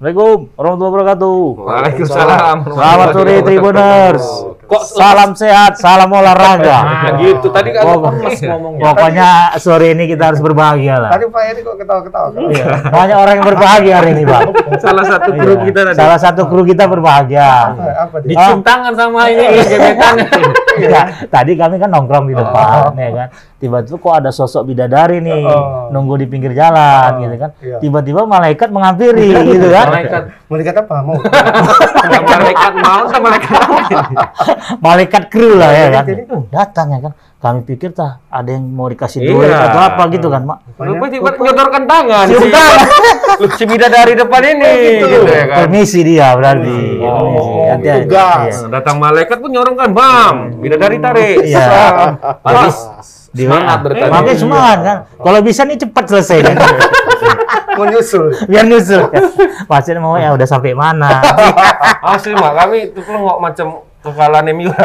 Assalamualaikum warahmatullahi wabarakatuh. Waalaikumsalam. Selamat sore Tribuners. Kok Salam sehat, salam olahraga. Nah, gitu. Tadi kan lemes ngomongnya. Pokoknya sore ini kita harus berbahagia lah. Tadi Pak Eri kok ketawa-ketawa? Iya. Banyak orang yang berbahagia hari ini, Bang. Salah satu Iya. grup kita tadi. Salah satu kru kita berbahagia. Apa, apa dia? Dicium tangan sama ini gebetan. Enggak, tadi kami kan nongkrong di depan, ya kan. Tiba-tiba kok ada sosok bidadari nih, Oh. nunggu di pinggir jalan, Oh, gitu kan. iya. Tiba-tiba malaikat menghampiri, gitu kan. Malaikat. Malaikat apa? Mau? Malaikat mau sama malaikat apa? malaikat kru lah ya kan. Datang ya kan. Kami pikir tah ada yang mau dikasih Iya. duit atau apa gitu kan, Mak. Kenapa tiba nyodorkan tangan? Cium tangan. Lu si bidadari depan ini gitu ya kan. Permisi dia berarti. Oh, Permisi. Hati-hati. tugas. Iya. Nah, Datang malaikat pun nyorongkan, Bam. Bidadari tarik. Iya. Pas. Di Semangat WA. berarti. Makanya semangat kan. Kalau bisa nih cepat selesai kan. Mau nyusul. Biar nyusul. Pasti mau ya udah sampai mana. Asli mak kami itu nggak macam kekalan MU.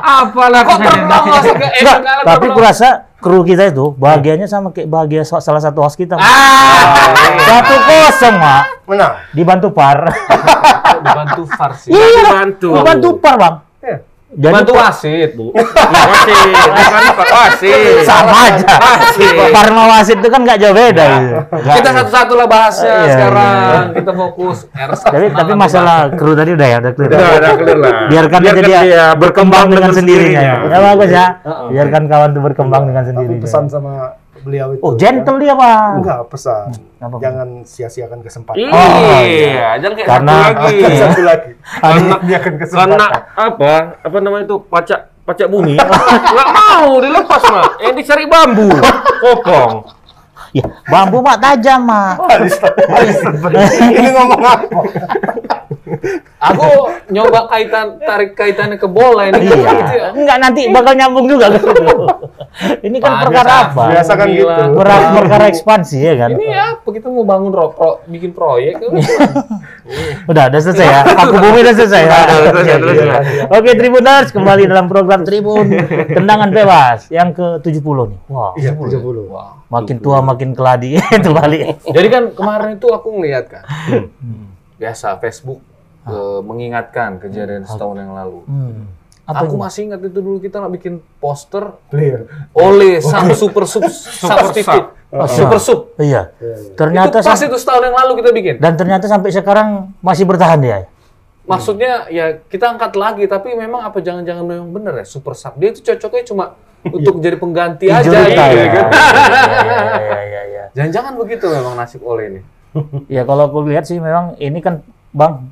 Apalah kok terbang masuk ke Enggak, tapi kurasa kru kita itu bahagianya sama kayak bahagia sa- salah satu host kita. Mak. Ah, Satu kosong, Mak. Menang. Dibantu par. dibantu farsi. Iya, dibantu. Dibantu par, Bang. Ya. Jadi Bantu wasit, Bu. wasit, bukan Pak wasit. sama aja. Wasit. Wasit itu kan nggak jauh beda. gitu. Nggak- Kita satu-satu lah bahasnya Iya, sekarang. Kita fokus. Tapi tapi masalah kru tadi udah ya, udah clear. Udah, udah clear lah. Biarkan aja dia, berkembang dengan sendirinya. sendirinya. Ya bagus ya. Biarkan kawan tuh berkembang dengan sendirinya. pesan sama beliau itu. Oh, gentle dia, Bang. Enggak, pesan. Apa? Jangan sia-siakan kesempatan. Iya, jangan kayak Karena- satu lagi. Satu lagi. Karena Dia akan karena kesempatan. apa? Apa namanya itu? Pacak pacak bumi. Nggak mau dilepas, Mak. Yang dicari bambu. Kopong. Ya, bambu mak tajam, mak. Ini ngomong apa? Aku nyoba kaitan tarik kaitannya ke bola ini. Iya. Gitu ya. Enggak nanti bakal nyambung juga kan. Ini kan Panas, perkara ah. apa? Biasa kan gitu. Perkara, perkara ekspansi ya kan. Ini apa? Kita mau bangun ro- pro- bikin proyek. Udah, udah selesai ya. Aku bumi udah selesai ya. Udah, udah selesai. Oke, Tribuners kembali dalam program Tribun Tendangan Bebas yang ke-70 nih. Wah, Iya, 70. Wah. makin tua makin keladi itu balik. Jadi kan kemarin itu aku ngeliat kan. Biasa Facebook eh, mengingatkan kejadian setahun yang lalu. Hmm. Apa aku itu? masih ingat itu dulu kita nggak bikin poster Clear. oleh sang super sub substitute super sub. Iya. Itu Ternyata pas sam- itu setahun yang lalu kita bikin. dan ternyata sampai sekarang masih bertahan dia. Maksudnya ya kita angkat lagi tapi memang apa jangan-jangan memang bener ya super sub dia itu cocoknya cuma untuk jadi pengganti aja iya ya. kan. Iya, iya, iya, iya. Jangan-jangan begitu memang nasib oleh ini. Ya kalau aku lihat sih memang ini kan Bang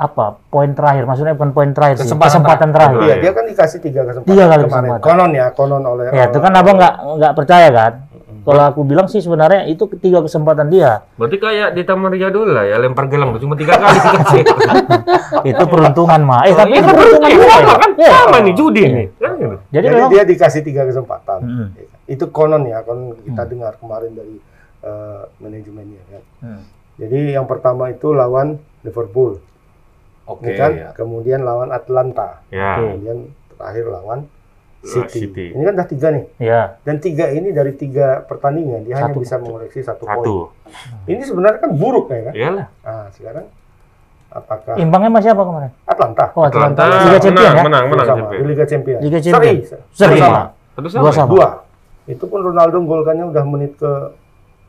apa poin terakhir maksudnya bukan poin terakhir sih Kesempatan kesempatan terakhir. Iya, dia kan dikasih tiga kesempatan. Tiga kali kemarin. kesempatan. Konon ya, konon oleh. Ya itu kan abang nggak nggak percaya kan? Kalau aku bilang sih sebenarnya itu ketiga kesempatan dia. Berarti kayak di Taman Riyadul lah ya lempar gelang cuma tiga kali dikasih. itu peruntungan mah. Eh tapi Iya itu kan peruntungan berarti juga sama ya. kan? Iya. Sama nih judi nih. Kan gitu. Jadi, Jadi memang dia dikasih tiga kesempatan. Mm. Itu konon ya, konon kita dengar kemarin dari eh, manajemennya kan. Hmm. Jadi yang pertama itu lawan Liverpool, Oke. ya kan? ya. Kemudian lawan Atlanta, Ya. kemudian terakhir lawan City. City. Ini kan udah tiga nih. ya Dan tiga ini dari tiga pertandingan dia hanya Satu. bisa mengoleksi satu, Satu. poin. Ini sebenarnya kan buruk ya kan? Iyalah. Nah sekarang apakah imbangnya masih apa kemarin? Atlanta? Oh Atlanta. Atlanta Liga Champion menang, ya? menang, menang sama, Champion. di Liga Champions. Liga Champion. Seri, Seri. sama. Terus Dua sama. Dua. Itu pun Ronaldo golkannya udah menit ke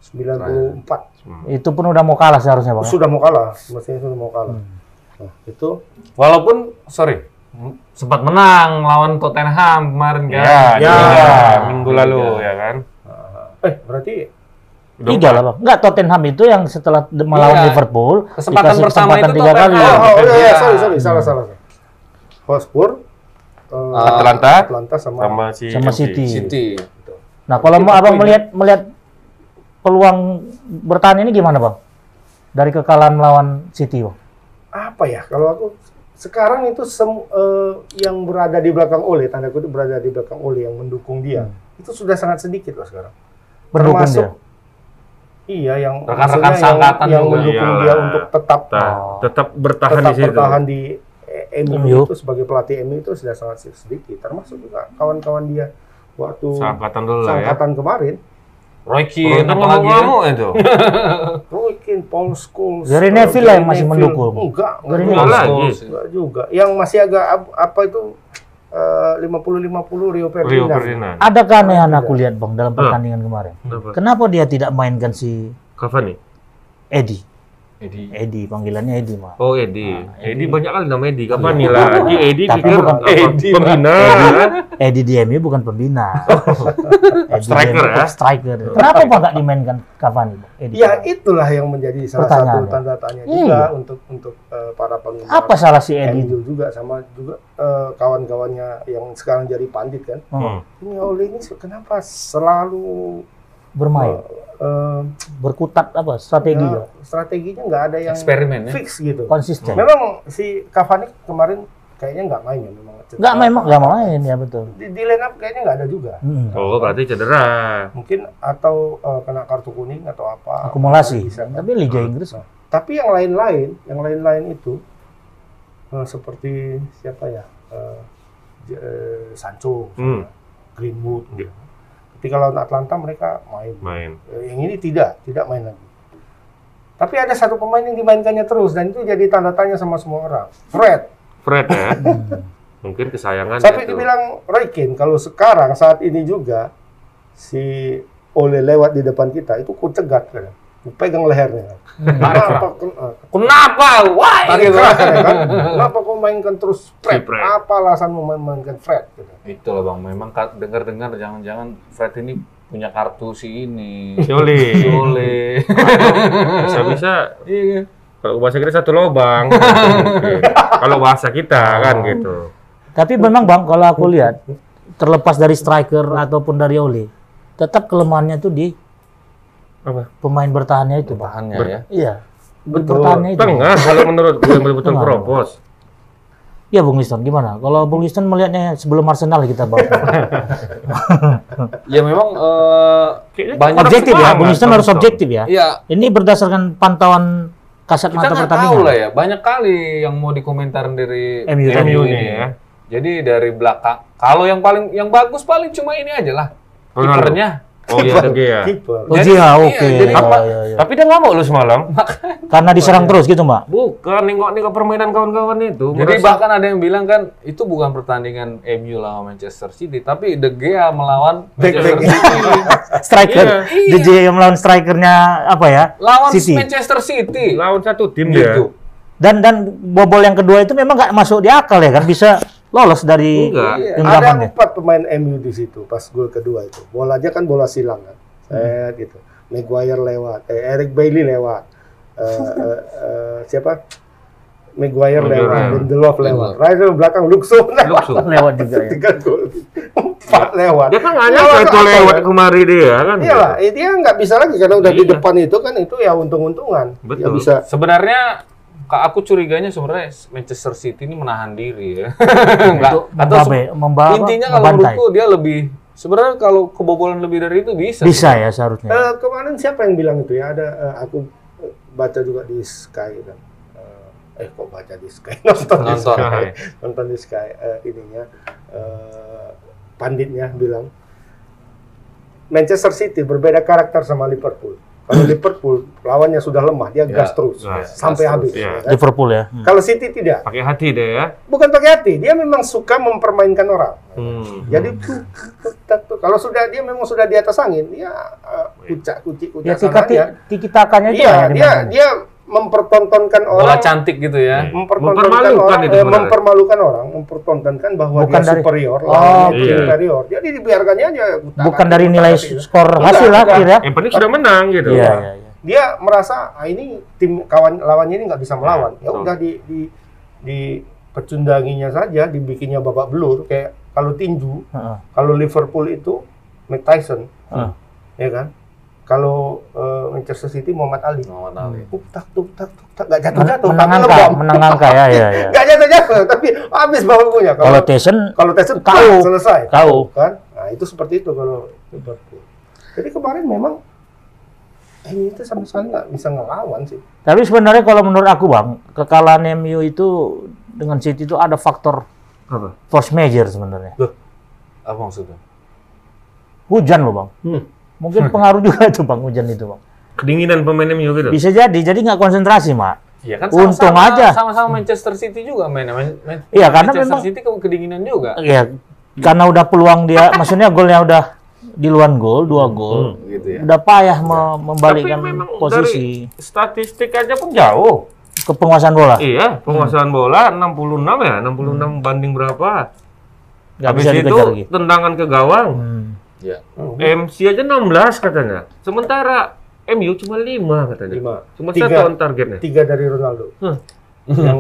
94. Itu pun udah mau kalah seharusnya bang. ya? Sudah mau kalah, mestinya sudah mau kalah. Hmm. Nah, itu Walaupun sorry sempat menang lawan Tottenham kemarin kan. Ya, Ya, ya. minggu lalu ya kan. eh berarti Tiga lah bang. Enggak Tottenham itu yang setelah melawan Iya. Liverpool Kesempatan dikasih pertama kesempatan itu tiga kali. Tottenham. oh, oh, iya, iya, Ya. sorry sorry salah salah. salah. Hotspur eh, Atlanta Atlanta sama, sama si Sama City. City. Nah kalau mau abang melihat melihat peluang bertahan ini gimana bang? Dari kekalahan melawan City bang. Apa ya kalau aku sekarang itu sem- eh, yang berada di belakang Ole tanda kutip berada di belakang Ole yang mendukung dia itu sudah sangat sedikit loh sekarang Mendukung Termasuk- dia. iya yang Rekan-rekan yang, yang mendukung Iyalah. dia untuk tetap Nah, Oh. tetap bertahan tetap di situ. bertahan di MU itu sebagai pelatih MU itu sudah sangat sedikit termasuk juga kawan-kawan dia waktu Seangkatan dulu lah ya. kemarin Roy Keane, Kan apalagi ya. itu. Roy Keane, Paul Scholes, Gary eh, Neville lah yang masih Neville. mendukung. Enggak, Gary enggak lagi. Enggak juga. Yang masih agak apa itu eh, 50-50 Rio Ferdinand. Rio Ferdinand. Ada keanehan aku lihat bang dalam pertandingan kemarin. Kenapa? Kenapa dia tidak mainkan si Cavani. Eddie? Jadi Eddie panggilannya Eddie mah. Oh Edi, Edi banyak kali nama Edi. Cavani lah. Di Edi Tapi pikir bukan Edi, pembina. Eddie di MU bukan pembina. Eddie Striker, ya? Striker. Kenapa pak nggak dimainkan Cavani? Bang? Eddie? Ya itulah yang menjadi salah Pertanyaan, satu tanda tanya Iya. juga untuk untuk eh, para penggemar. Apa salah si? MU juga sama juga eh, kawan-kawannya yang sekarang jadi pandit kan. Hmm. Ini Ole ini kenapa selalu Bermain, eh, berkutat apa strategi ya, ya? strateginya nggak ada yang Eksperimen, ya? fix gitu. konsisten. Memang si Cavani kemarin kayaknya nggak main ya memang. Nggak memang nggak main ya betul. Di, di line up kayaknya nggak ada juga. Hmm. Oh berarti cedera. Mungkin atau eh, kena kartu kuning atau apa. Akumulasi. Bisa. Tapi Liga Inggris Nah, tapi yang lain-lain, yang lain-lain itu eh, seperti siapa ya? Eh, eh, Sancho, Hmm. Greenwood. Iya. Ketika lawan Atlanta mereka main. Main. Yang ini tidak, tidak main lagi. Tapi ada satu pemain yang dimainkannya terus dan itu jadi tanda tanya sama semua orang. Fred. Fred ya. Mungkin kesayangan. Sampai dibilang Roy Keane kalau sekarang saat ini juga si Ole lewat di depan kita itu ku cegat kan. Pegang lehernya. Kenapa? ken- eh, Kenapa? Why? Tarik keras ya kan? Kenapa kau mainkan terus Fred? Si Fred. Apa alasanmu main- mainkan Fred? Gitu. Itu loh bang, memang dengar-dengar jangan-jangan Fred ini punya kartu si ini. Sioli. Boleh. Bisa-bisa Iya. kalau bahasa kita satu lobang. Kalau bahasa kita kan gitu. Tapi memang bang kalau aku lihat terlepas dari striker ataupun dari Ole, tetap kelemahannya tuh di Apa? pemain bertahannya itu bang. Bahannya Ber- ya. Iya. Betul. Bertahannya itu. Tengah kalau menurut gue yang betul-betul keropos. Iya Bung Liston gimana? Kalau Bung Liston melihatnya sebelum Arsenal kita bahas. Ya memang eh, Kayaknya banyak objektif ya, Bung Liston harus objektif ya. Iya, Ini berdasarkan pantauan kasat kita mata nggak tahu pertandingan. lah ya. Banyak kali yang mau dikomentarin dari MU. MU ini ya. Jadi dari belakang, kalau yang paling yang bagus paling cuma ini aja lah. Kipernya. Oh iya, De Gea. Kiper. Oh iya, oke. Iya, iya, iya. Tapi dia ngamuk lu semalam. Karena diserang terus gitu, Mbak. Bukan, nengok-nengok permainan kawan-kawan itu. Jadi Merasa- bahkan ada yang bilang kan itu bukan pertandingan MU lawan Manchester City, tapi De Gea melawan Manchester. City. Striker. DJ yang melawan strikernya apa ya? lawan City. Manchester City. lawan satu tim. Gitu. Dan dan bobol yang kedua itu memang nggak masuk di akal ya kan bisa lolos dari Enggak. Genggamannya. ada empat pemain MU di situ pas gol kedua itu. Bolanya kan bola silang kan. Set gitu. Maguire lewat, eh, Eric Bailey lewat. Eh, eh, eh, siapa? Maguire lewat, lewat. Lindelof lewat. Rider belakang Luxo lewat. Luxo. lewat juga ya. Tiga gol. Empat lewat. Dia kan nyangka itu apa lewat ya? kemari dia kan. Iya lah, dia nggak bisa lagi karena udah di Iya. depan itu kan itu ya untung-untungan. Betul. bisa Sebenarnya aku curiganya sebenarnya Manchester City ini menahan diri ya. Enggak. Atau membabe, membawa, intinya kalau membantai. menurutku dia lebih sebenarnya kalau kebobolan lebih dari itu bisa. Bisa ya seharusnya. Eh, kemarin siapa yang bilang itu ya? Ada eh, aku eh, baca juga di Sky kan. Eh, eh, kok baca di Sky? Nonton, di Nonton. Sky. Nonton di Sky eh, ininya eh, panditnya bilang Manchester City berbeda karakter sama Liverpool. Kalau Liverpool lawannya sudah lemah, dia gas terus gas, sampai gas habis. terus, ya ya. kan? Liverpool ya. Hmm. Kalau City tidak, Pakai hati deh ya. bukan pakai hati, dia memang suka mempermainkan orang. Hmm. Jadi tuh, tuh, tuh, tuh, kalau sudah dia memang sudah di atas angin, dia uh, kucak kucik Ya kucak sananya. tiki takanya itu Iya, ya dia dimainkan. dia mempertontonkan Bola orang, cantik gitu ya. mempertontonkan Mempermalukan orang, itu eh, mempermalukan orang, mempertontonkan bahwa Bukan dia dari- superior, Oh, lawannya iya. superior. Jadi dibiarkannya aja. kutak- Bukan dari kutak- nilai kutak- skor Enggak, hasil akhir ya. Yang penting sudah menang gitu. Iya, iya, iya. Dia merasa ah, ini tim kawan lawannya ini nggak bisa melawan. Ya udah di di di pecundanginya saja, dibikinnya babak belur kayak kalau tinju, Heeh. kalau Liverpool itu Mike Tyson, Heeh. ya kan? Kalau eh, Manchester City Muhammad Ali. Muhammad Ali. Tuk tak tuk tak tuk tak nggak jatuh jatuh menang tapi angka, menang angka ya, ya, ya. Nggak jatuh jatuh tapi habis bahunya. Kalau Tyson kalau Tyson Tahu. selesai. Tahu. kan? Nah itu seperti itu kalau Liverpool. Jadi kemarin memang ini itu sama sekali nggak bisa ngelawan sih. Tapi sebenarnya kalau menurut aku bang, kekalahan MU itu dengan City itu ada faktor Apa? force major sebenarnya. Apa maksudnya? Hujan loh bang. Hmm. Mungkin pengaruh juga itu bang hujan itu bang. Kedinginan pemain MU gitu. Bisa jadi, jadi nggak konsentrasi mak. Iya kan Untung sama-sama, aja. sama-sama Manchester City juga Man- Iya, karena Manchester memang- City ke- kedinginan juga. Ya, karena udah peluang dia, maksudnya golnya udah di luar gol, dua gol, Gitu ya. udah payah me- membalikkan Tapi memang posisi dari statistik aja pun jauh. ke penguasaan bola. Iya, penguasaan bola 66 ya, 66 banding berapa? Nggak Habis bisa itu lagi. tendangan ke gawang. Hmm. Iya. MC aja 16 katanya. Sementara MU cuma 5 katanya. Lima. Cuma Tiga. satu on targetnya. Tiga dari Ronaldo. Hah. Yang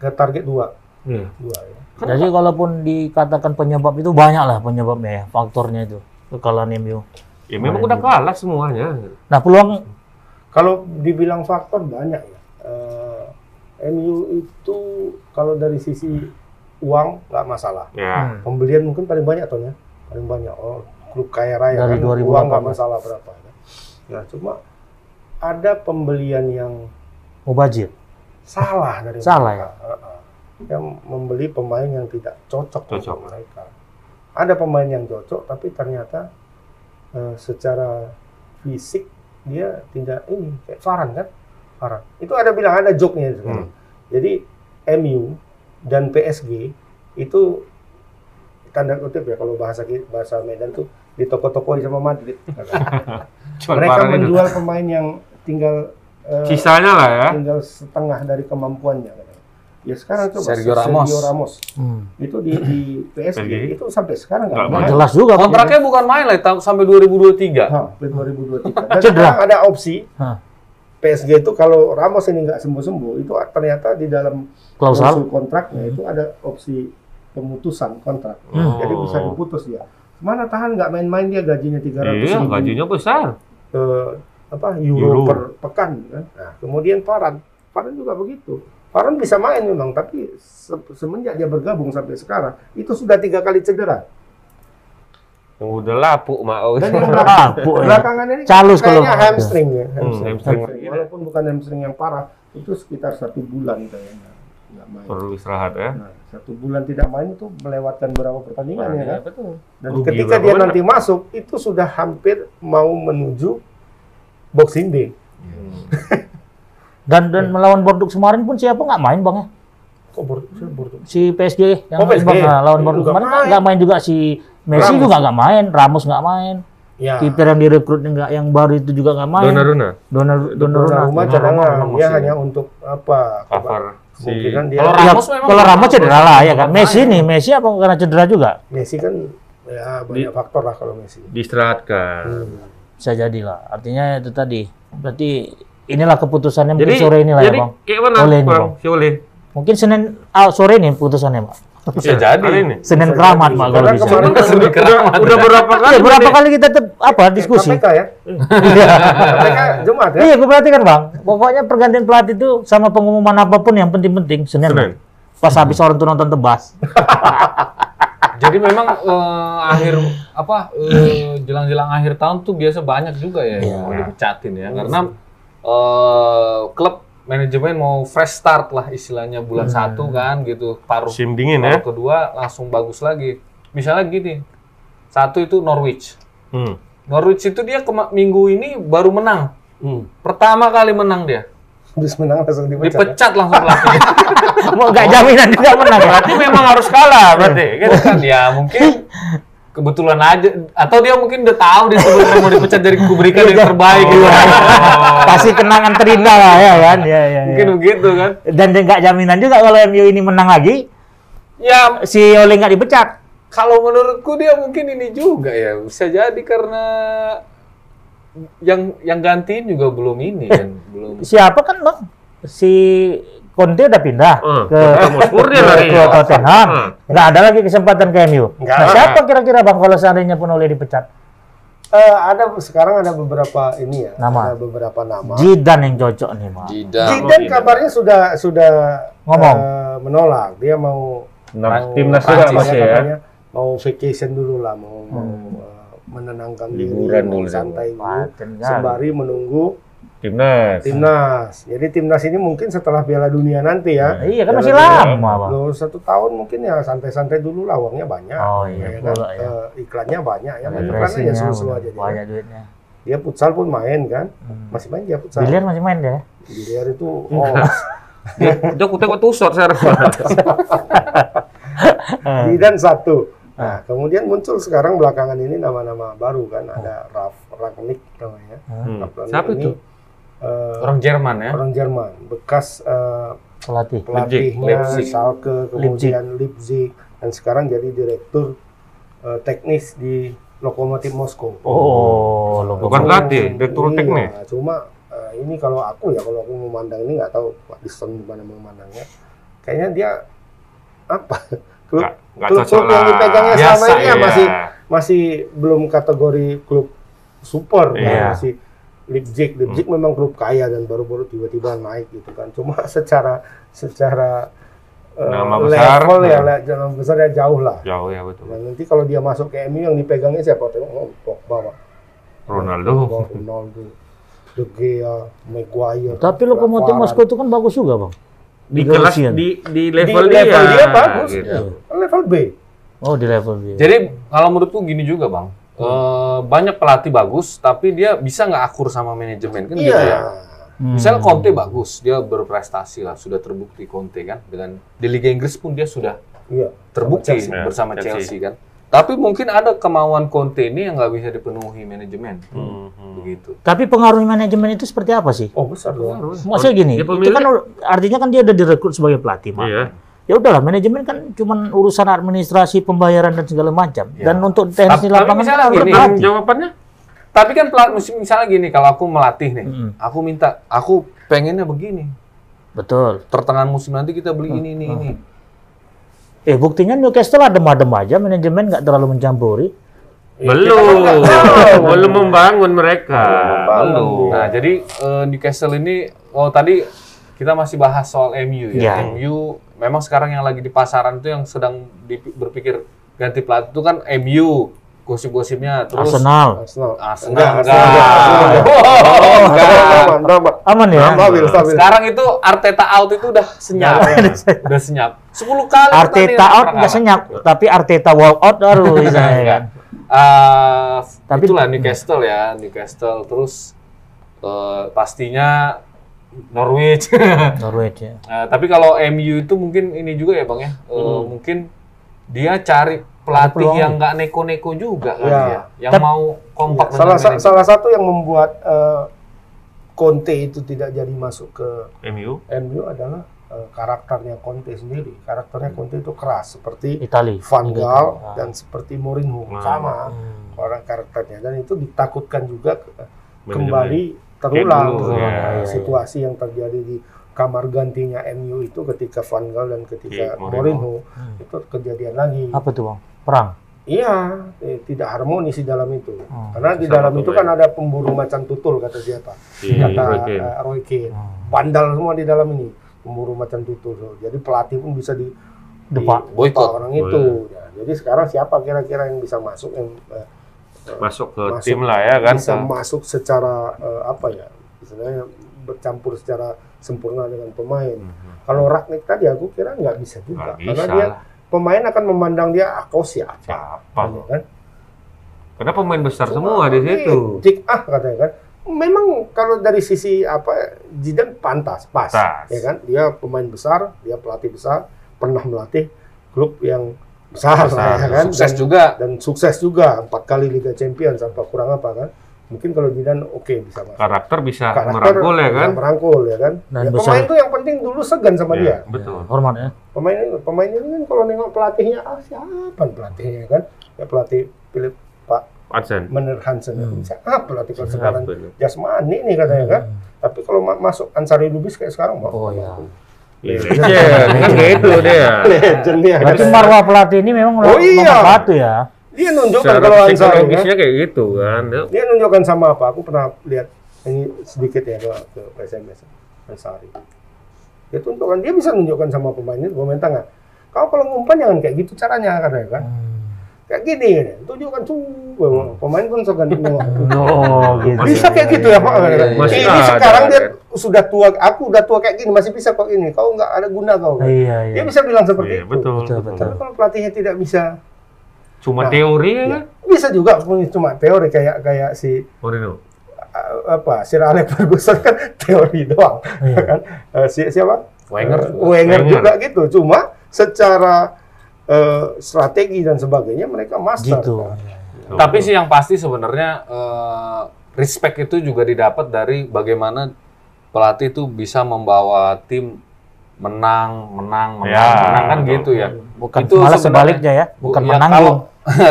ke target dua. Iya. Dua ya. Jadi kalaupun dikatakan penyebab itu banyak lah penyebabnya ya, faktornya itu kekalahan MU. Ya memang udah kalah semuanya. Nah peluang Kalau dibilang faktor banyak ya. Eh, MU itu kalau dari sisi uang nggak masalah. Ya. Pembelian mungkin paling banyak tuh ya. Paling banyak. Oh, klub kaya raya Dari kan 2018. uang nggak masalah berapa. ya. Nah, cuma ada pembelian yang mubazir. salah dari Salah mereka. Heeh. Yang membeli pemain yang tidak cocok, Cocok. untuk mereka. Ada pemain yang cocok tapi ternyata eh, secara fisik dia tidak ini kayak Varan kan? Varan. Itu ada bilang ada joke-nya sekarang. Jadi MU dan PSG itu tanda kutip ya kalau bahasa bahasa Medan tuh di toko-toko sama Madrid. Jual mereka barang itu. menjual pemain yang tinggal eh, Sisanya lah ya. tinggal setengah dari kemampuannya. Ya sekarang coba Sergio Ramos. Sergio Ramos Hmm. itu di, di PSG itu sampai sekarang nggak main. Jelas juga. Kontraknya bukan main lah sampai 2023. Hah, sampai 2023. Dan sekarang ada opsi. PSG itu kalau Ramos ini nggak sembuh-sembuh itu ternyata di dalam klausul kontraknya itu ada opsi pemutusan kontrak. Hmm. Jadi bisa diputus dia. Mana tahan nggak main-main dia gajinya 300 Iya, ribu gajinya besar. eh, apa euro, Euro. per pekan kan. Nah, kemudian Farhan, Farhan juga begitu. Farhan bisa main memang, tapi se- semenjak dia bergabung sampai sekarang itu sudah tiga kali cedera. Yang udah lapuk mau. Dan yang belakang, Lapuk ya. belakangan ini Calus kalau kayaknya ada. hamstring ya. Hmm, Hamstring. hamstring. Hamstring. Walaupun bukan hamstring yang parah, itu sekitar satu bulan kayaknya nggak main. Perlu istirahat ya. Nah, satu bulan tidak main itu melewatkan berapa pertandingan ya kan? betul. Dan Rugi ketika dia nanti masuk, itu sudah hampir mau menuju Boxing Day. Dan dan melawan Bordeaux kemarin pun siapa nggak main bang ya? Kok? Si PSG yang Oh, PSG. Bang, nah, lawan nggak kemarin main. nggak main juga si Messi Ramos. juga nggak main, Ramos nggak main, Ya. kiper yang direkrut nggak yang baru itu juga nggak main. Donnarumma Donnarumma. rumah Donnarumma cadangan ya. hanya untuk apa? cover si Kemungkinan dia Kalau Ya, Ramos memang kalau Ramos cedera lah ya kan. Messi nih, Messi apa karena cedera juga? Messi kan ya banyak Di- faktor lah kalau Messi. diistirahatkan. Hmm. Bisa jadi lah. Artinya itu tadi. Berarti inilah keputusannya Jadi mungkin sore ini lah ya jadi bang. kayak mana Oleh Bang? Bang. Si Oleh. Mungkin Senin ah, sore ini putusannya pak. Bisa Ya, jadi. ini. Senin keramat pak kalau bisa. kemarin kan keramat. Udah berapa kali? Iya, berapa kali kita tetap apa diskusi? KPK ya? Iya. KPK Jumat ya? Iya, gue perhatikan bang. Pokoknya pergantian pelatih itu sama pengumuman apa pun yang penting-penting Senin. Senin. Pas habis orang tuh nonton tebas. Jadi memang eh, akhir apa eh, jelang-jelang akhir tahun tuh biasa banyak juga ya yang dipecatin ya karena eh, klub manajemen mau fresh start lah istilahnya bulan satu kan gitu paruh Musim dingin paruh ya. kedua langsung bagus lagi. Misalnya gini, satu itu Norwich. Hmm. Norwich itu dia kema- minggu ini baru menang. Hmm. Pertama kali menang dia. Habis menang langsung dipecat. ya? Dipecat langsung pelatihnya. Mau gak jaminan juga menang ya. Berarti memang harus kalah berarti. kan kan ya mungkin kebetulan aja atau dia mungkin udah tahu dia sebelumnya mau dipecat dari kuberikan yang terbaik gitu. Kasih kenangan terindah lah ya kan. Ya, ya, ya. mungkin begitu kan. Dan nggak jaminan juga kalau MU ini menang lagi, Ya si Ole nggak dipecat. kalau menurutku dia mungkin ini juga ya bisa jadi karena yang yang gantiin juga belum ini kan belum Siapa kan bang? Si Conte udah pindah Eh, ke ke, lari. ke Tottenham. Eh. Nggak ada lagi kesempatan ke MU. Nggak Nah, siapa kira-kira bang kalau seandainya pun Ole dipecat? Eh, ada sekarang ada beberapa ini ya, Nama. ada beberapa nama. Zidane yang cocok nih bang. tidak Zidane kabarnya sudah sudah Ngomong. eh, menolak. Dia mau Nah, mau- timnas juga masih ya. katanya mau vacation dulu lah, mau, mau Hmm. eh, menenangkan Liburan diri, dulu. santai dulu, sembari menunggu Timnas. timnas. Jadi timnas ini mungkin setelah Piala Dunia nanti ya. Iya kan Piala masih lama. Loh, satu tahun mungkin ya santai-santai dulu lah uangnya banyak. Oh, iya, Ya kan? ya. Iklannya banyak ya. Main iklannya ya seru-seru aja. dia. banyak duitnya. Dia futsal pun main kan. Hmm. Masih main dia futsal. Biliar masih main dia. Biliar itu Iya. oh, Dia aku tengok tusot sekarang. Zidan satu. Nah, kemudian muncul sekarang belakangan ini nama-nama baru kan ada Raf Ragnik namanya. Hmm. Siapa ini, itu? Eh, Orang Jerman ya. orang Jerman, bekas eh, Pelatih. pelatihnya Leipzig. Schalke, kemudian Leipzig. dan sekarang jadi direktur eh, teknis di Lokomotif Moskow. Oh, lo Bukan pelatih, direktur Iya, teknik. Cuma eh, ini kalau aku ya kalau aku memandang ini nggak tahu Pak Diston gimana memandangnya. Kayaknya dia apa? Klub Nggak- nggak klub, klub yang dipegangnya Biasa, selama ini ya iya. masih masih belum kategori klub super? Iya. masih Leipzig Leipzig memang klub kaya dan baru-baru tiba-tiba naik gitu kan cuma secara secara eh, Nama besar, level ya nah. le- nama besar ya jauh lah Jauh ya betul. nah, nanti kalau dia masuk ke MU yang dipegangnya siapa tengok oh, Pogba Pak. Ronaldo. Pogba, Ronaldo De Gea Maguire Tapi Lokomotif. Moskow itu kan bagus juga, Bang. Di Liga kelas di di di level, level dia, dia, bagus gitu. Level B Oh, di level dia. Jadi kalau menurutku gini juga bang, Eh, banyak pelatih bagus, tapi dia bisa nggak akur sama manajemen kan gitu iya ya. Hmm. Misalnya Conte bagus, dia berprestasi lah, sudah terbukti Conte kan dengan di Liga Inggris pun dia sudah iya terbukti Chelsea. Bersama Chelsea. Chelsea. kan. Tapi mungkin ada kemauan Conte ini yang nggak bisa dipenuhi manajemen, Hmm, hmm. begitu. Tapi pengaruh manajemen itu seperti apa sih? oh besar dong Maksudnya gini, Dia itu kan artinya kan dia udah direkrut sebagai pelatih, Pak. Iya. Ya udahlah, manajemen kan cuman urusan administrasi, pembayaran dan segala macam. Ya. Dan untuk teknis di Tapi- tapi lapangan misalnya kan harus gini, pelatih. Jawabannya Tapi kan pelat- misalnya gini, kalau aku melatih nih, Mm-mm. aku minta, aku pengennya begini. Betul. Pertengahan musim nanti kita beli ini, ini, ini. Eh buktinya Newcastle adem-adem aja, manajemen nggak terlalu mencampuri. belum, belum membangun mereka. Belum. Nah, jadi eh, Newcastle ini oh tadi kita masih bahas soal MU ya. Ya. MU memang sekarang yang lagi di pasaran itu yang sedang di- berpikir ganti pelatih itu kan MU gosip-gosipnya terus Arsenal Arsenal Arsenal Enggak, enggak. Arsenal enggak. Oh, enggak. Aman, aman. aman ya. Stabil, stabil. Sekarang itu Arteta out itu udah senyap. udah senyap. 10 kali Arteta out pernah nggak kalah. senyap, tapi Arteta walk out baru kan. Eh, Tapi- itulah Newcastle ya, Newcastle terus eh, pastinya Norwich. Norwich ya. Nah, tapi kalau MU itu mungkin ini juga ya bang ya, Eh, mungkin dia cari pelatih peluang. yang nggak neko-neko juga kan Ya. ya, yang Tapi- mau kompak Iya, salah, sa- salah satu yang membuat eh, Conte itu tidak jadi masuk ke MU. MU adalah eh, karakternya Conte sendiri. Karakternya Conte itu keras seperti Itali. Van Liga Gaal. Ah. dan seperti Mourinho Hmm. sama Hmm. orang karakternya dan itu ditakutkan juga ke- Manajemen. kembali terulang dulu, ya. Situasi yang terjadi di kamar gantinya MU itu ketika Van Gaal dan ketika Iya, Mourinho. Mourinho Hmm. itu kejadian lagi. Apa tuh bang? Perang. Iya, eh, tidak harmonis di dalam itu. Hmm. Karena di Sama dalam itu ya. kan ada pemburu macan tutul kata siapa? Si Kata Roy Keane. eh, Roy Keane. Hmm. Bandal semua di dalam ini, pemburu macan tutul. Jadi pelatih pun bisa di Depak. di- Boykot. orang itu. Ya, jadi sekarang siapa kira-kira yang bisa masuk yang eh, Masuk ke Masuk. tim lah ya kan. bisa masuk secara eh, apa ya? Istilahnya bercampur secara sempurna dengan pemain. Mhm. Kalau Ragnik tadi aku kira nggak bisa juga Nggak karena bisa dia pemain akan memandang dia ah, kau siapa? Siapa? Kan? Karena pemain besar semua di situ. Cik ah katanya kan. Memang kalau dari sisi apa Zidane pantas, pas, Pantas. ya kan? Dia pemain besar, dia pelatih besar, pernah melatih klub yang besar, Besar, lah, ya kan? Sukses dan, juga. dan sukses juga empat kali Liga Champions apa kurang apa kan? Mungkin kalau Zidane oke bisa masuk. Karakter bisa Karakter merangkul ya kan. merangkul ya kan? Dan Ya, besar. pemain itu yang penting dulu segan sama Iya, dia. Betul. Hormat ya. Pemain ini, pemain ini kan kalau nengok pelatihnya ah siapa pelatihnya kan? Ya pelatih Philip Pak Adsen. Mener Hansen Hmm. siapa pelatih kalau sekarang jasmani nih katanya kan. Tapi kalau ma- masuk Ansari Lubis kayak sekarang mau. Oh ya. Iya, legend. kan gitu dia. Legend dia. Berarti marwah pelatih ini memang Oh, iya. satu ya. Dia nunjukkan Secara kalau psikologisnya kayak gitu kan. Dia Dia nunjukkan sama apa? Aku pernah lihat ini sedikit ya ke, ke SMS Ansari. Dia tunjukkan dia bisa nunjukkan sama pemainnya pemain tengah. Kau kalau ngumpan jangan kayak gitu caranya katanya kan. Hmm. Kayak gini gini. tunjukkan tuh pemain pun suka Oh, gitu. bisa kayak gitu ya pak Iya, iya. Masih ini ada, sekarang dia kan? sudah tua aku udah tua kayak gini masih bisa kok ini kau nggak ada guna kau Iya, iya. dia bisa bilang seperti Iya, itu betul, Betul, betul. tapi kalau pelatihnya tidak bisa Cuma Nah, teori ya ya, kan? bisa juga cuma teori kayak kayak si Mourinho. uh, apa Sir Alex Ferguson kan teori doang Iya. kan Uh, si, siapa Wenger juga. Wenger Wenger. juga gitu cuma secara uh, strategi dan sebagainya mereka master Gitu. kan. Tapi sih yang pasti sebenarnya eh, respect itu juga didapat dari bagaimana pelatih itu bisa membawa tim menang, menang, menang, Ya, menang kan betul. gitu ya. Bukan Itu malah sebaliknya ya, Bu- bukan ya, menanggung. Kalau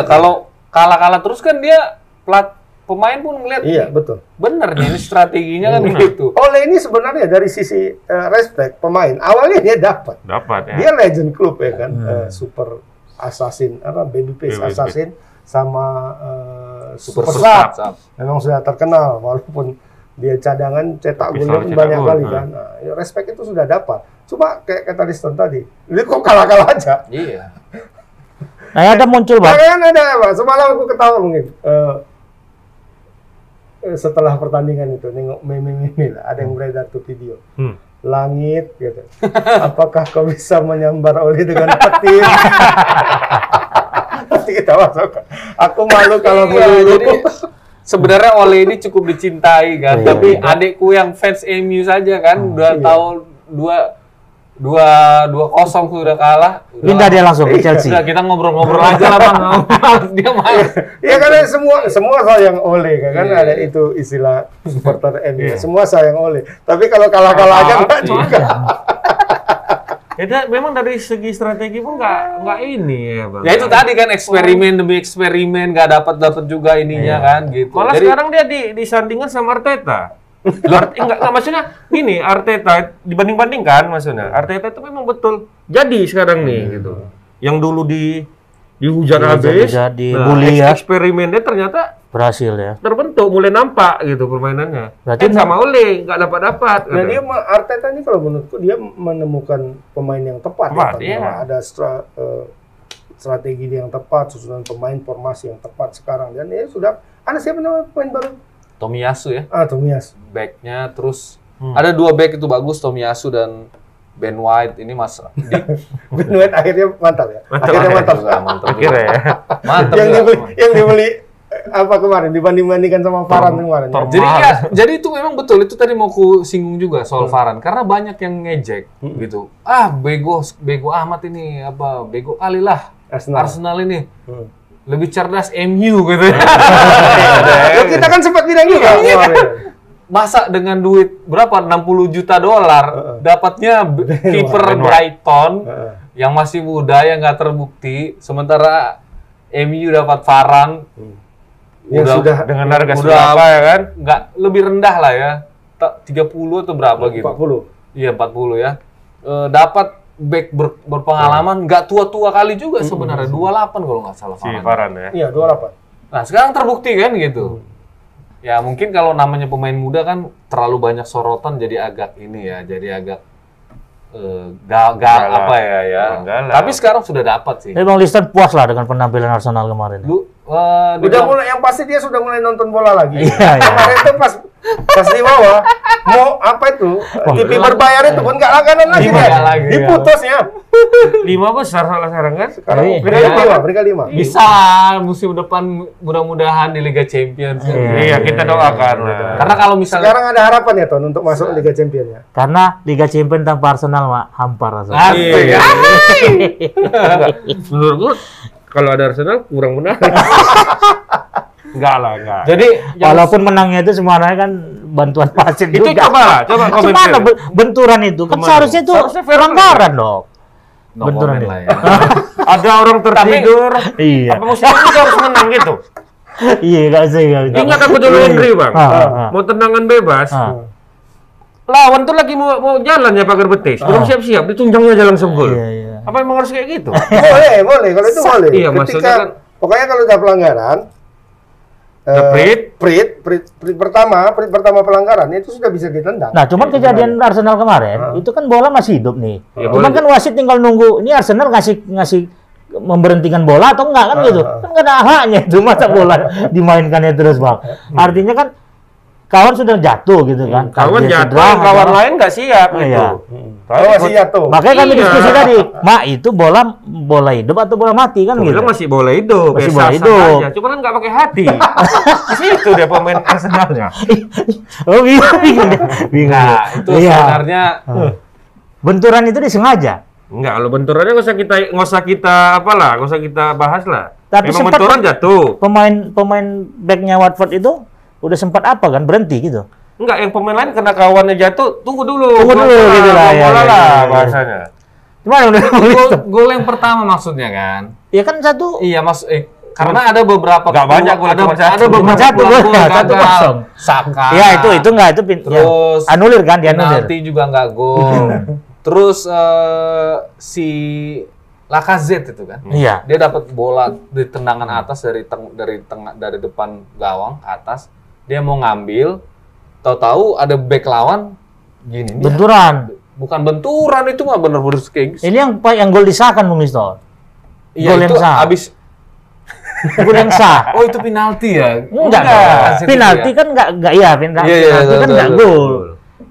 kalau kalah-kalah terus kan dia plat pemain pun ngeliat iya betul bener nih ini strateginya kan gitu. Oleh ini sebenarnya dari sisi uh, respect pemain awalnya dia dapat Dapat ya. dia legend klub ya kan Hmm. Uh, super assassin apa babyface Babyface. assassin sama uh, super, Super sub sub. memang sudah terkenal walaupun dia cadangan cetak Tapi gol selalu cetak banyak gol, kali nah. kan nah, ya respect itu sudah dapat cuma kayak kata Liston tadi ini kok kalah-kalah aja Iya. Nah, ada muncul, Bang. Jangan ada apa semalam aku ketawa mungkin eh, setelah pertandingan itu nengok meme-meme lah ada yang beredar tuh video. Hmm. langit gitu. Apakah kau bisa menyambar oli dengan petir? Nanti kita masuk. Aku malu kalau Iya, melulu jadi sebenarnya Ole ini cukup dicintai kan, Iya. tapi adikku yang fans MU saja kan. Udah Iya. tahu dua dua dua kosong sudah kalah. Pindah dia langsung ke Iya. Chelsea. Kita ngobrol-ngobrol aja lah bang. Dia malas. ya karena semua semua sayang oleh kan Iya. ada itu istilah supporter MU Iya. semua sayang oleh tapi kalau kalah-kalah aja enggak Iya. juga Itu memang dari segi strategi pun nggak nggak ini ya bang. Ya itu tadi kan eksperimen demi eksperimen nggak dapat dapat juga ininya kan gitu. Malah Jadi sekarang dia di disandingkan sama Arteta. Art, enggak, enggak maksudnya gini Arteta dibanding-bandingkan maksudnya Arteta itu memang betul jadi sekarang nih gitu. Yang dulu di dihujat habis, Dihujat, dibully ya. eksperimen dia ternyata Berhasil ya. terbentuk mulai nampak gitu permainannya. Berarti Berarti sama Ole nggak dapat dapat. Nah dia ma- Arteta ini kalau menurutku dia menemukan pemain yang tepat, Tepat, ya, iya. Ada stra- eh, strategi dia yang tepat, susunan pemain formasi yang tepat sekarang dan ya sudah ada siapa nama pemain baru? Tomiyasu ya, Ah Tomias. backnya terus Hmm. ada dua back itu bagus Tomiyasu dan Ben White ini mas di, Ben White akhirnya mantap ya. Mantap, akhirnya mantap. juga, mantap juga. Akhirnya ya. Mantap yang juga. dibeli yang dibeli eh, apa kemarin dibanding-bandingkan sama Farhan kemarin. ya. Jadi ya, jadi itu memang betul itu tadi mau ku singgung juga soal Varan karena banyak yang ngejek gitu. Ah, bego bego amat ini apa bego kali lah Arsenal. Arsenal ini Hmm. Lebih cerdas MU gitu. Ya, kita kan sempat bilang juga Iya. kemarin. Masa dengan duit berapa 60 juta dolar dapatnya kiper. Brighton yang masih muda yang nggak terbukti sementara MU dapat Varan Yang Udah- sudah Dengan harga berapa ya kan? nggak lebih rendah lah ya Ta- 30 atau berapa gitu 40. Iya 40 ya. Eh, dapat back ber- berpengalaman nggak tua-tua kali juga sebenarnya 28 kalau nggak salah Si. Farhan ya. Iya, 28. Nah sekarang terbukti kan gitu. Ya mungkin kalau namanya pemain muda kan terlalu banyak sorotan jadi agak ini ya, jadi agak eh, gal, gal Galak. apa ya ya. Galak. Tapi sekarang sudah dapat sih. Bang Liston puas lah dengan penampilan Arsenal kemarin. Lu eh, Udah mulai yang pasti dia sudah mulai nonton bola lagi. Iya, iya. Kemarin itu pas pas di bawah mau apa itu TV berbayar itu pun nggak langganan lagi dia. lagi, ya. Diputusnya. Lima besar salah sekarang kan? Sekarang Iya. peringkat Iya. lima, peringkat lima. bisa musim depan mudah-mudahan di Liga Champions. kan. Iya. Iya, kita doakan lah. Karena kalau misalnya Sekarang ada harapan ya Ton untuk masuk Liga Champion ya. Karena Liga Champions tanpa Arsenal mak hampar rasanya. Iya. Menurut gua kalau ada Arsenal kurang menarik. enggak lah, enggak. Jadi yang Walaupun menangnya itu semuanya kan bantuan wasit itu juga. coba lah, coba komen. Gimana be- benturan itu? Kan Ke mana? seharusnya itu Seharusnya pelanggaran dong. no benturan ya. lah ya. Ada orang tertidur. Iya. Apa maksudnya kita harus menang gitu? Iya, gak sih. Gak sih. Ingat aku dulu Henry, Bang. Ah, ah, ah. Mau tendangan bebas. Ah. Lawan tuh lagi mau mau jalan ya pagar betis. Belum siap-siap, ditunjangnya jalan sembul. Iya, iya. Apa emang harus kayak gitu? boleh, boleh. Kalau itu boleh. Iya, maksudnya Ketika, kan- pokoknya kalau ada pelanggaran, Eh, prit. prit, prit, prit pertama, prit pertama pelanggaran itu sudah bisa ditendang. Nah, cuman kejadian Arsenal kemarin, Ah. itu kan bola masih hidup nih. Ya, cuman kan wasit tinggal nunggu. Ini Arsenal ngasih ngasih memberhentikan bola atau enggak kan gitu. Kan nggak ada haknya itu masa bola dimainkannya terus bang. Artinya kan kawan sudah jatuh gitu kan. Kawan Dia jatuh, cedera, kawan lain nggak siap Oh, gitu. iya. Oh, masih jatuh. Makanya kami Iya. diskusi tadi, mak itu bola bola hidup atau bola mati kan gitu. masih boleh hidup, Masih boleh sah-sah hidup. aja. Cuma kan nggak pakai hati. Di situ dia pemain Arsenalnya. oh bingung bingung dia. bingung. Nah, itu Iya. sebenarnya Benturan itu disengaja. Enggak, kalau benturannya nggak usah kita nggak usah kita apalah, nggak usah kita bahas lah. Tapi Memang sempat- benturan jatuh. Pemain pemain backnya Watford itu udah sempat apa kan berhenti gitu. Enggak, yang pemain lain kena kawannya jatuh, tunggu dulu. Tunggu dulu, gitu lah, bola ya, ya, lah ya, ya. bahasanya. Gimana udah gol, gol yang pertama maksudnya kan. Ya kan satu Iya mas, eh, karena ada beberapa Nggak banyak gol, ada, cuma satu. ada beberapa Cuma satu gol, satu kosong. Saka. Ya itu itu enggak itu pin, ya. Terus anulir kan dia anulir. penalti juga nggak gol. Terus eh, si Lacazette itu kan. Iya. Dia dapat bola di tendangan atas dari teng dari tengah dari depan gawang ke atas. Dia mau ngambil, tahu-tahu ada back lawan gini dia. Benturan. Bukan benturan itu mah bener-bener kayak gitu. Ini yang yang gol disahkan Bung Misto. Iya gol yang itu sah. abis Gol yang sah. Oh itu penalti ya? Enggak, Wasit itu penalti ya? kan enggak enggak iya penalti, Iya, iya, penalti kan enggak betul, gol.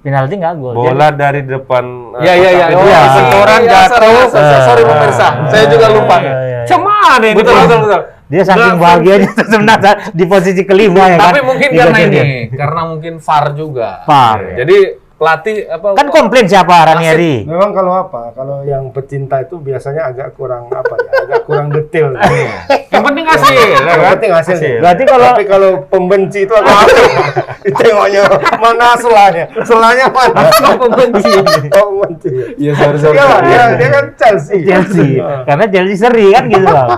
Penalti enggak gol. Bola dari depan eh, Iya iya iya. Oh, Iya. iya. Benturan Iya, sorry, jatuh. sorry, pemirsa. Saya juga lupa. Iya, iya, iya. Cuman ini. Betul betul betul. Dia saking Nggak, bahagianya sebenarnya di posisi kelima ya kan. Tapi mungkin karena ini, dia. karena mungkin VAR juga. VAR. Jadi pelatih apa? Kan komplain siapa Ranieri? Memang kalau apa? Kalau yang pecinta itu biasanya agak kurang apa ya? Agak kurang detail. Yang penting hasil, ya Yang kan? penting hasilnya. Berarti kalau Tapi kalau pembenci itu agak apa? Ditengoknya mana selanya? Selanya mana? pembenci. Oh, pembenci. Iya sorry sorry. Iya, dia, dia kan Chelsea. Chelsea. Karena Chelsea seri kan gitu, Bang.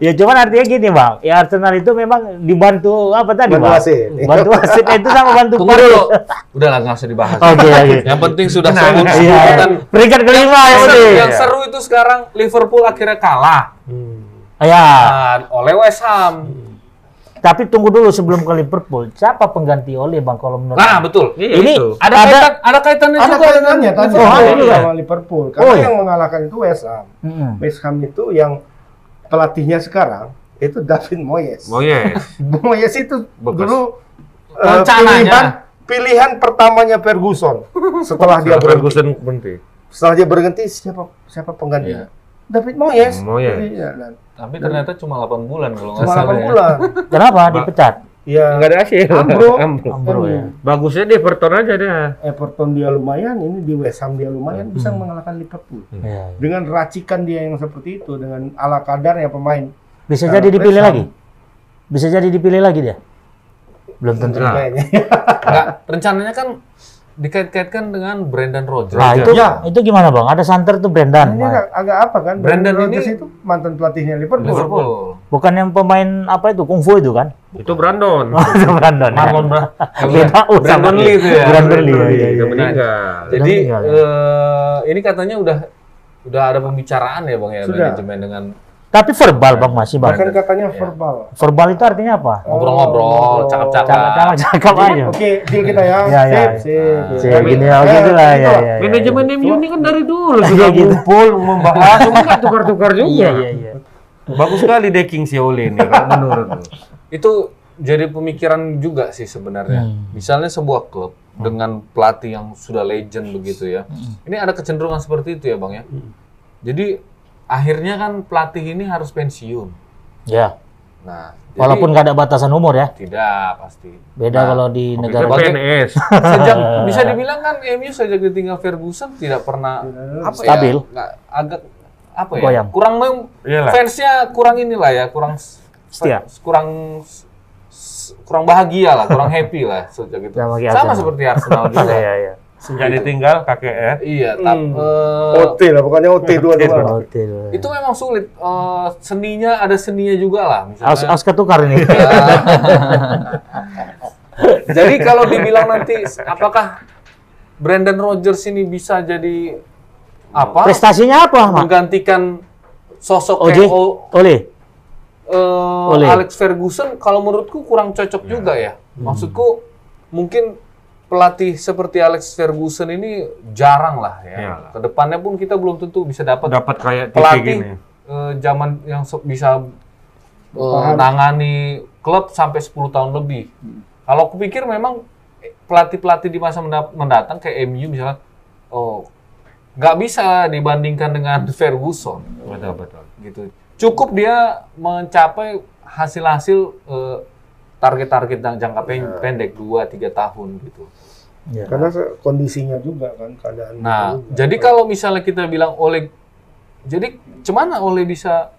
Ya cuman artinya gini, Bang. Ya Arsenal itu memang dibantu apa tadi, Bantu Bang? wasit. Bantu wasit itu sama bantu Tunggu dulu. Udah lah nggak usah dibahas. Oke, oke. Yang penting sudah Nah, seru. Iya. Peringkat kelima ya, yang, seru, udah. yang seru itu sekarang Liverpool akhirnya kalah Ya, Nah, oleh West Ham. tapi tunggu dulu sebelum ke Liverpool. Siapa pengganti Ole, Bang kalau menurut Nah betul. Iya, Ini itu. Ada, Ada- kaitan, ada kaitannya Ada juga dengan kaitannya tadi Oh, sama Liverpool. Karena Oh, iya. yang mengalahkan itu West Ham. Mm-mm. West Ham itu yang pelatihnya sekarang itu David Moyes. Oh yes. Moyes itu Bagus. dulu Rencananya. pilihan pilihan pertamanya Ferguson setelah dia berhenti. Ferguson berhenti. Setelah dia berhenti siapa siapa penggantinya? David Moyes. Moyes. Iya, Tapi ternyata cuma 8 bulan kalau nggak cuma salah 8 ya. bulan. Kenapa dipecat? Ya, Enggak ada hasil. Ambro. Ambro. Ambro ya. Bagusnya di Everton aja dia. Everton dia lumayan, ini di West Ham dia lumayan bisa mengalahkan Liverpool. Iya. Dengan racikan dia yang seperti itu, dengan ala kadarnya pemain. Bisa Kalau jadi dipilih lagi? Bisa jadi dipilih lagi dia? Belum tentu. Nah. Kayaknya. Nggak, rencananya kan dikait-kaitkan dengan Brandon Rodgers. Nah, itu Ya. itu gimana, Bang? Ada santer tuh Brendan. Ini agak, agak apa kan? Brandon Rodgers ini- itu mantan pelatihnya Liverpool. Liverpool. Bukan yang pemain apa itu kungfu itu kan? Itu Brandon. Oh, itu Brandon. ya. Marlon Bra Beda, Brandon. Lee itu ya. Brandon Lee, iya, iya, Udah iya. meninggal. Jadi meninggal, ya. eh, ini katanya udah udah ada pembicaraan ya bang ya Sudah. manajemen dengan Tapi verbal, Bang, masih, Bang. Bahkan katanya verbal. Verbal itu artinya apa? ngobrol-ngobrol, cakap-cakap. Cakap-cakap cakap aja. Oke, deal kita ya. Ya, ya. Sip, sip. Gini ya, eh, gitu lah, ya, ya, ya. Manajemen MU ini kan dari dulu Iya, sudah gitu. ngumpul membahas, tukar-tukar juga. Iya, iya, iya. Bagus sekali decking si Ole ini, kalau menurut. Itu jadi pemikiran juga sih sebenarnya. Hmm. Misalnya sebuah klub dengan pelatih yang sudah legend begitu ya. Hmm. Ini ada kecenderungan seperti itu ya bang ya. Jadi akhirnya kan pelatih ini harus pensiun. Ya, Nah, walaupun nggak ada batasan umur ya. tidak pasti. Beda Nah, kalau di negara Bagai- PNS. sejak bisa dibilang kan MU sejak ditinggal Ferguson tidak pernah apa Stabil. ya nggak agak apa ya Goyang. kurang mem- Iyalah. fansnya kurang inilah ya kurang Setia. kurang kurang bahagia lah kurang happy lah sejak itu Sama Arsenal. seperti Arsenal juga Iya, iya. Sejak ditinggal KKR. iya tapi OT lah, pokoknya OT dua-dua. Hotel. itu memang sulit Eh, seninya ada seninya juga lah misalnya harus ketukar ini. jadi kalau dibilang nanti apakah Brandon Rodgers ini bisa jadi apa Prestasinya apa, Mak? menggantikan sosok Oje? kayak O- Oleh. eh, Oleh. Alex Ferguson kalau menurutku kurang cocok juga ya. Maksudku mungkin pelatih seperti Alex Ferguson ini jarang lah ya. Iyalah. Ke depannya pun kita belum tentu bisa dapat Dapat kayak TV pelatih gini. eh, zaman yang bisa eh, Bertahan. nangani klub sampai 10 tahun lebih. Kalau aku pikir memang pelatih-pelatih di masa menda- mendatang kayak MU misalnya, oh nggak bisa dibandingkan dengan Ferguson Betul betul. gitu. Cukup dia mencapai hasil-hasil eh, target-target jangka pen- pendek 2-3 tahun gitu. Ya. Karena kondisinya juga kan keadaan. Nah, juga. jadi kalau misalnya kita bilang oleh, jadi cemana oleh bisa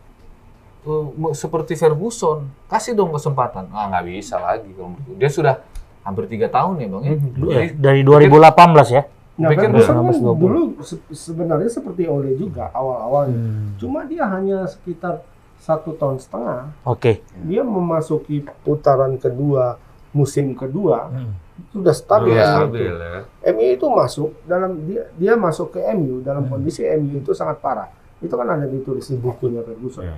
me- seperti Ferguson, kasih dong kesempatan. Ah nggak bisa lagi kalau. Dia sudah hampir tiga tahun ya bang ya. Ya, dari 2018 ya. Nah, pikir Ferguson kan 1920. dulu se- sebenarnya seperti Ole juga awal-awalnya. Hmm. Cuma dia hanya sekitar satu tahun setengah. Oke. Dia memasuki putaran kedua, musim kedua, Hmm. Sudah stabil. Nah, stabil ya. MU itu masuk dalam dia dia masuk ke MU dalam kondisi MU itu sangat parah. Itu kan ada ditulis di bukunya Ferguson. Iya.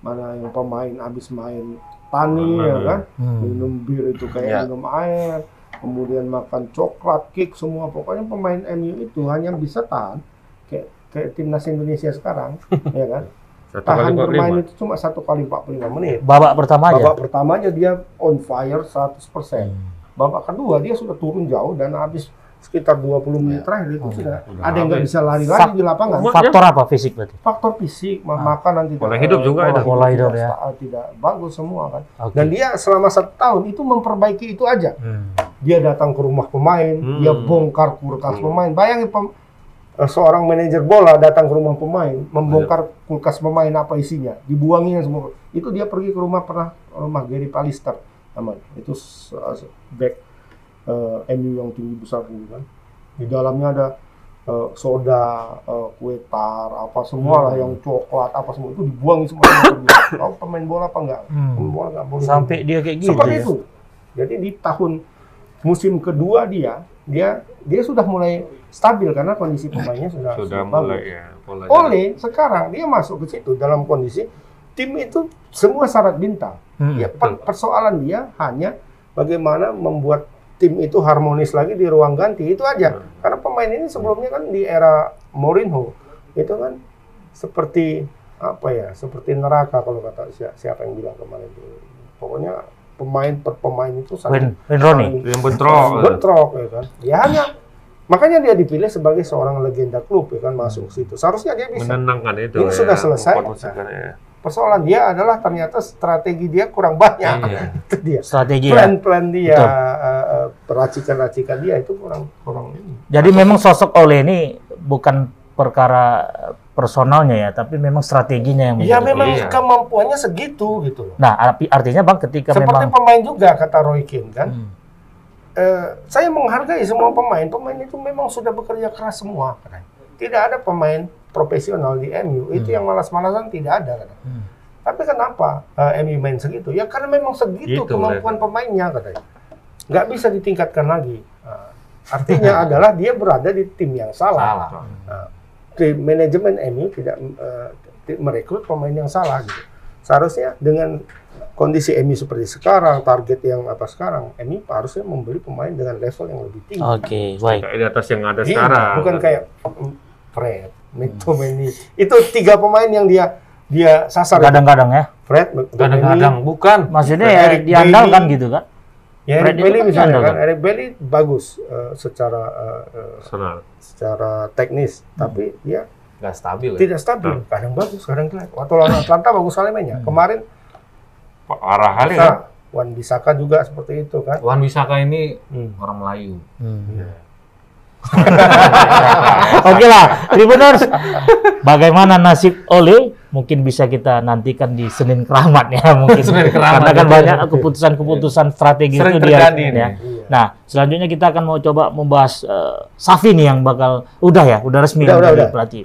Mana yang pemain habis main tani ya ya. kan, Hmm. minum bir itu kayak Iya. minum air, kemudian makan coklat, cake semua pokoknya pemain MU itu hanya bisa tahan kayak kayak timnas Indonesia sekarang, ya kan? Satu Tahan kali bermain 45. itu cuma satu kali 45 menit. Babak pertama aja. Babak pertamanya dia on fire 100%. Hmm. Babak kedua dia sudah turun jauh dan habis sekitar 20 menit Ya. terakhir itu sudah Udah ada yang nggak bisa lari lagi Fak- di lapangan. Faktor apa fisik berarti? Faktor fisik, ma- makanan tidak Pola hidup juga ada. Pola hidup tidak, ya. tidak bagus semua kan. Oke. Dan dia selama satu tahun itu memperbaiki itu aja. Hmm. Dia datang ke rumah pemain, Hmm. dia bongkar kulkas Hmm. pemain. Bayangin pem- eh, seorang manajer bola datang ke rumah pemain, membongkar kulkas pemain apa isinya, dibuangin semua. Itu dia pergi ke rumah pernah rumah Gary Pallister, namanya. Itu back eh, MU yang tinggi besar dulu kan. Di dalamnya ada eh, soda, eh, kue tar, apa semua lah Hmm. yang coklat apa semua itu dibuangin semua. Kau pemain bola apa enggak? Hmm. Pemain bola enggak boleh. Sampai dia kayak gitu. Seperti ya? itu. Jadi di tahun musim kedua dia, dia dia sudah mulai stabil karena kondisi pemainnya sudah Sudah mulai bagus. ya. Polanya. Oleh sekarang dia masuk ke situ dalam kondisi tim itu semua syarat bintang. Hmm. Ya per- persoalan dia hanya bagaimana membuat tim itu harmonis lagi di ruang ganti itu aja. Hmm. Karena pemain ini sebelumnya kan di era Mourinho itu kan seperti apa ya? Seperti neraka kalau kata si- siapa yang bilang kemarin itu. Pokoknya pemain per pemain itu saling Rooney. saling- Yang bentrok. bentrok ya kan. Ya hanya makanya dia dipilih sebagai seorang legenda klub ya kan masuk situ. Seharusnya dia bisa. Menenangkan itu. Ini ya. sudah selesai. Ya. Persoalan dia adalah ternyata strategi dia kurang banyak. Iya. itu dia. Strategi ya. Plan-plan dia, Betul. eh, eh, peracikan-racikan dia itu kurang kurang ini. Jadi memang sosok Ole ini bukan perkara personalnya ya, tapi memang strateginya yang Ya menjadi- memang Iya. kemampuannya segitu gitu loh. Nah, arti- artinya Bang ketika Seperti memang pemain juga kata Roy Keane kan. Hmm. Eh, saya menghargai semua pemain. Pemain itu memang sudah bekerja keras semua. katanya. Tidak ada pemain profesional di MU itu Hmm. yang malas-malasan tidak ada. katanya. Hmm. Tapi kenapa eh, MU main segitu? Ya karena memang segitu Gitu, kemampuan pemainnya katanya. Nggak bisa ditingkatkan lagi. Nah, artinya adalah dia berada di tim yang salah. Salah. Nah, tim manajemen MU tidak ti- merekrut pemain yang salah gitu. Seharusnya dengan kondisi MU seperti sekarang, target yang apa sekarang, MU harusnya membeli pemain dengan level yang lebih tinggi. Oke, baik. Kayak di atas yang ada Iya, sekarang. bukan kayak Fred, McTominay. Itu tiga pemain yang dia dia sasar. Kadang-kadang ya. Fred, Kadang-kadang bukan. Maksudnya ya Eric diandalkan gitu kan. ya, Eric Bailey kan misalnya diandalkan. kan, Eric Bailey bagus eh, secara Senang. secara teknis, Hmm. tapi dia Nggak stabil ya. tidak stabil. Kadang bagus, kadang jelek. Waktu lawan Atlanta bagus sekali mainnya. Hmm. Kemarin Parah kali kan. Nah, Wan Bisaka juga seperti itu kan. Wan Wisaka ini Hmm. orang Melayu. Hmm. Oke lah, Tribuners. Bagaimana nasib Ole? Mungkin bisa kita nantikan di Senin Keramat ya mungkin. Senin Keramat, Karena kan betul. banyak keputusan-keputusan strategi Sering itu dia. ini. ya. Nah, selanjutnya kita akan mau coba membahas eh, Safi nih yang bakal udah ya, udah resmi Udah, udah, udah. pelatih.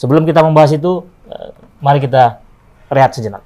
Sebelum kita membahas itu, eh, mari kita rehat sejenak.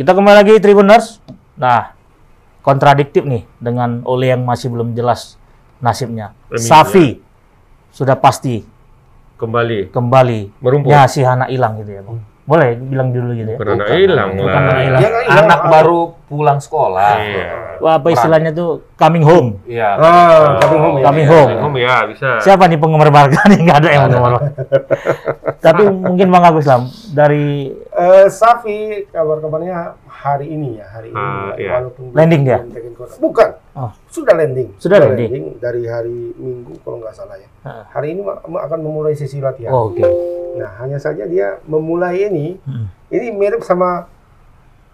Kita kembali lagi Tribuners. Nah, kontradiktif nih dengan Ole yang masih belum jelas nasibnya. Safi sudah pasti Kembali. kembali. Merumput. Ya si anak hilang gitu ya, Bang. Boleh bilang dulu gitu ya. Karena hilang. Bukan anak hilang. Anak baru pulang sekolah. Iya. Wah, apa istilahnya tuh coming home. Iya. Ah, coming home ya. Coming home. Home ya bisa. Siapa nih penggemar Barca nih? Nggak ada yang penggemar. Tapi mungkin Bang Agus lah dari Eh, Safi kabar-kabarnya hari ini ya, hari ini. Ya, iya. Walaupun Landing dia? Bukan. Oh. Sudah landing. Sudah landing? dari hari Minggu kalau nggak salah ya. Ah. Hari ini akan memulai sesi latihan. Oh, oke. Nah, hanya saja dia memulai ini Hmm. ini mirip sama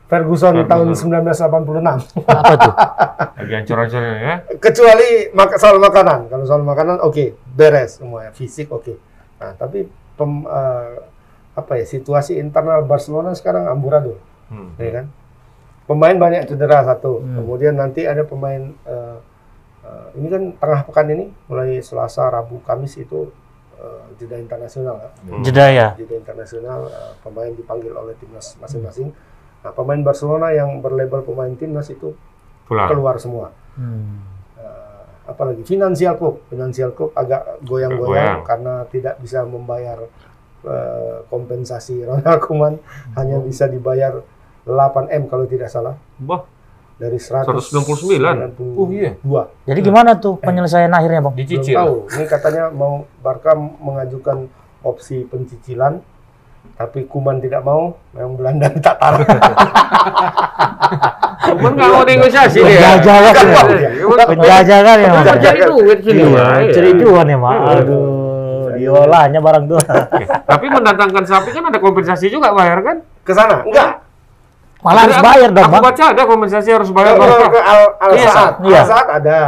Ferguson tahun 1986. Apa tuh? Lagi ancur-ancurnya ya. Kecuali mak soal makanan. Kalau soal makanan oke, beres semuanya. Fisik oke. Nah, tapi pem, eh, apa ya situasi internal Barcelona sekarang amburadul. Hmm. ya kan? Pemain banyak cedera satu. Hmm. Kemudian nanti ada pemain eh, eh, ini kan tengah pekan ini mulai Selasa, Rabu, Kamis itu eh, jeda internasional ya. Hmm. Jeda ya. Jeda internasional eh, pemain dipanggil oleh timnas masing-masing. Nah, pemain Barcelona yang berlabel pemain timnas itu Pulang. keluar semua. Hmm. Eh, apalagi finansial klub, finansial klub agak goyang-goyang Goyang. karena tidak bisa membayar eh, kompensasi Ronald Koeman hanya bisa dibayar 8 m kalau tidak salah Bah, dari 100 199. Oh, iya. Jadi gimana tuh penyelesaian akhirnya, Bang? Belum Dicicil. tahu. Ini katanya mau Barca mengajukan opsi pencicilan, tapi Kuman tidak mau. Memang Belanda tak taruh. Cuman nggak mau negosiasi dia. Penjajah kan ya? Iya. Penjajah kan ya, cari duit sini. Iya. Iya. cari cuan ya, Mak. Aduh, diolahnya barang tuh. Tapi mendatangkan sapi kan ada kompensasi juga bayar kan? Ke sana? Enggak. Malah harus Aku- bayar dong, Aku Bang. baca ada kompensasi harus bayar. ke, Bang. ke Al, Al Iya, Saad. iya. Al Saad ada.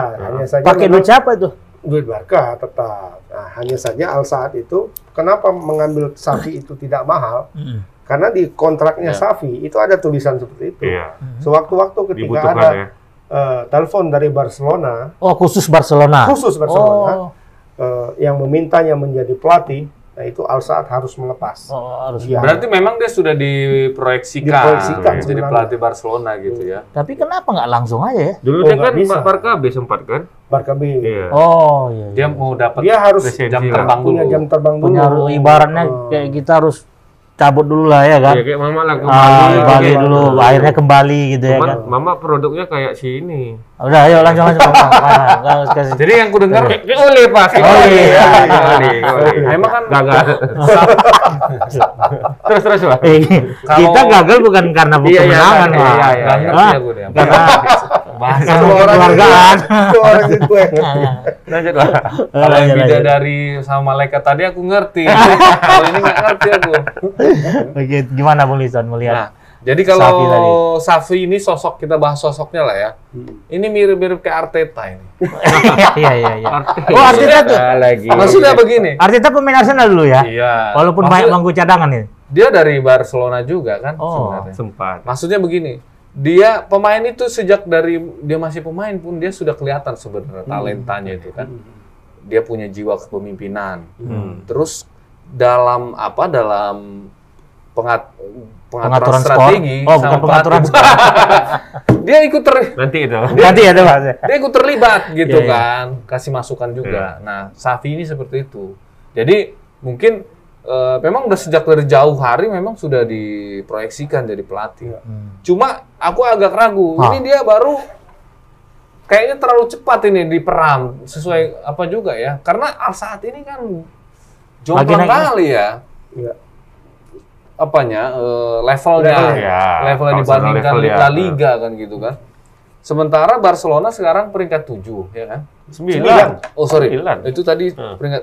Pakai duit siapa itu? Duit Barca tetap. Nah, hanya saja Al Saad itu kenapa mengambil sapi itu tidak mahal? Karena di kontraknya Ya. Safi itu ada tulisan seperti itu. Iya. Sewaktu-waktu ketika Dibutuhkan ada ya. eh, telepon dari Barcelona, Oh, khusus Barcelona. khusus Barcelona, Oh, eh, yang memintanya menjadi pelatih, itu Al Saad harus melepas. oh, harus. Iya. Berarti memang dia sudah diproyeksikan, Diproyeksikan jadi sebenarnya. pelatih Barcelona gitu ya. Tapi kenapa nggak langsung aja ya? Dulu Oh, dia kan bisa. Barca B sempat kan? Barca B. Iya. Oh, iya. Dia iya. mau dapat Dia harus jam terbang dulu. punya jam terbang dulu. punya ibaratnya Oh. kayak kita harus cabut dulu lah ya kan. Iya, kayak mama lah Ah, kembali. kembali Kayak- dulu, akhirnya kembali gitu ya Cuman kan. mama produknya kayak si ini. Udah, ayo langsung langsung. Ah, harus kasih. Jadi yang ku dengar Kayak kayak oleh pas. Kayak Oh, iya. Kayak kayak oleh. memang kan gagal. terus terus Pak. Eh, kita gagal bukan karena Iya, iya, kemenangan, iya, Pak. iya, iya, iya. Ah, aku deh. karena Bahasa Dua orang. Lanjut lah. Kalau yang Lanjut, lanjut. dari sama malaikat tadi aku ngerti. Kalau ini nggak ngerti aku. Oke, gimana Bung Lison melihat? Nah, jadi Safi kalau tadi. Safi ini sosok kita bahas sosoknya lah ya. Ini mirip-mirip kayak Arteta ini. Iya, iya, iya. Oh, Arteta tuh. Lagi. Maksudnya begini. Arteta pemain Arsenal dulu ya? Iya. Walaupun Maksudnya, banyak bangku cadangan ini. dia dari Barcelona juga kan Oh. sebenarnya. sempat. Maksudnya begini, dia pemain itu sejak dari dia masih pemain pun dia sudah kelihatan sebenarnya talentanya itu kan. Dia punya jiwa kepemimpinan. Hmm. Terus dalam apa dalam pengat, pengaturan, Pengaturan skor. strategi Oh, sama bukan pengaturan pelatih. dia ikut ter Nanti itu. Nanti ya, Mas. dia ikut terlibat gitu Iya, iya. kan, kasih masukan juga. Nah, Safi ini seperti itu. Jadi mungkin eh, memang udah sejak dari jauh hari memang sudah diproyeksikan jadi pelatih. Hmm. Cuma aku agak ragu. Ah. Ini dia baru kayaknya terlalu cepat ini diperam sesuai apa juga ya. Karena saat ini kan jomplang kali ya Iya. apanya eh, levelnya Levelnya. Ya, levelnya dibandingkan level ya. La Liga kan gitu kan. Sementara Barcelona sekarang peringkat 7 ya kan. Sembilan. Oh sorry, Sembilan. itu tadi Hmm. peringkat.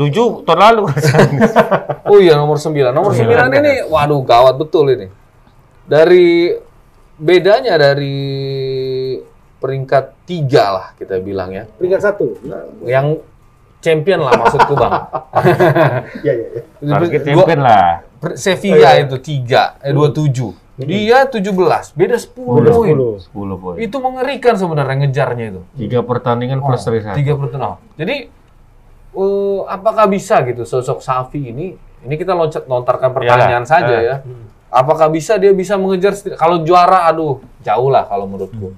Tujuh tahun lalu. Oh iya nomor 9. Nomor 9 Sembilan. ini waduh gawat betul ini. Dari bedanya dari peringkat 3 lah kita bilang ya. Peringkat satu. Nah, Yang champion lah maksudku Bang. iya, iya, iya. Target Gua- champion lah. Sevilla itu 3 eh 27. Dia 17, beda 10 Udah poin. 10. 10 poin. Itu mengerikan sebenarnya ngejarnya itu. Tiga pertandingan plus seri satu. Tiga pertemuan. Jadi eh, apakah bisa gitu sosok Safi ini? Ini kita loncat lontarkan pertanyaan Iyalah. saja Eh. ya. Apakah bisa dia bisa mengejar kalau juara aduh jauh lah kalau menurutku.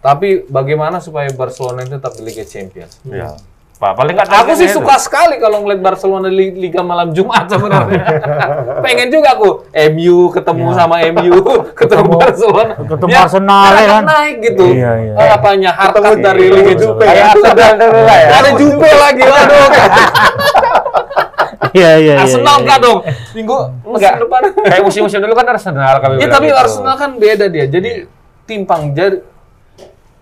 Tapi bagaimana supaya Barcelona itu tetap di Liga Champions? Ya. Pak, paling nggak Aku sih itu. suka sekali kalau ngeliat Barcelona di Liga malam Jumat sebenarnya. Pengen juga aku MU ketemu sama MU, ketemu Ketemu- Barcelona. ketemu Biar Arsenal, ya kan? naik gitu. Iya, iya. Eh, apanya harkat Ketemu dari Liga Jupe. Kayak Arsenal dulu lah ya. Ada Jupe lagi waduh. Iya, iya, iya. Arsenal iya. enggak dong. Minggu musim Enggak. depan. Kayak musim-musim dulu kan Arsenal kami Ya bilang tapi. Arsenal kan beda dia. Jadi timpang jadi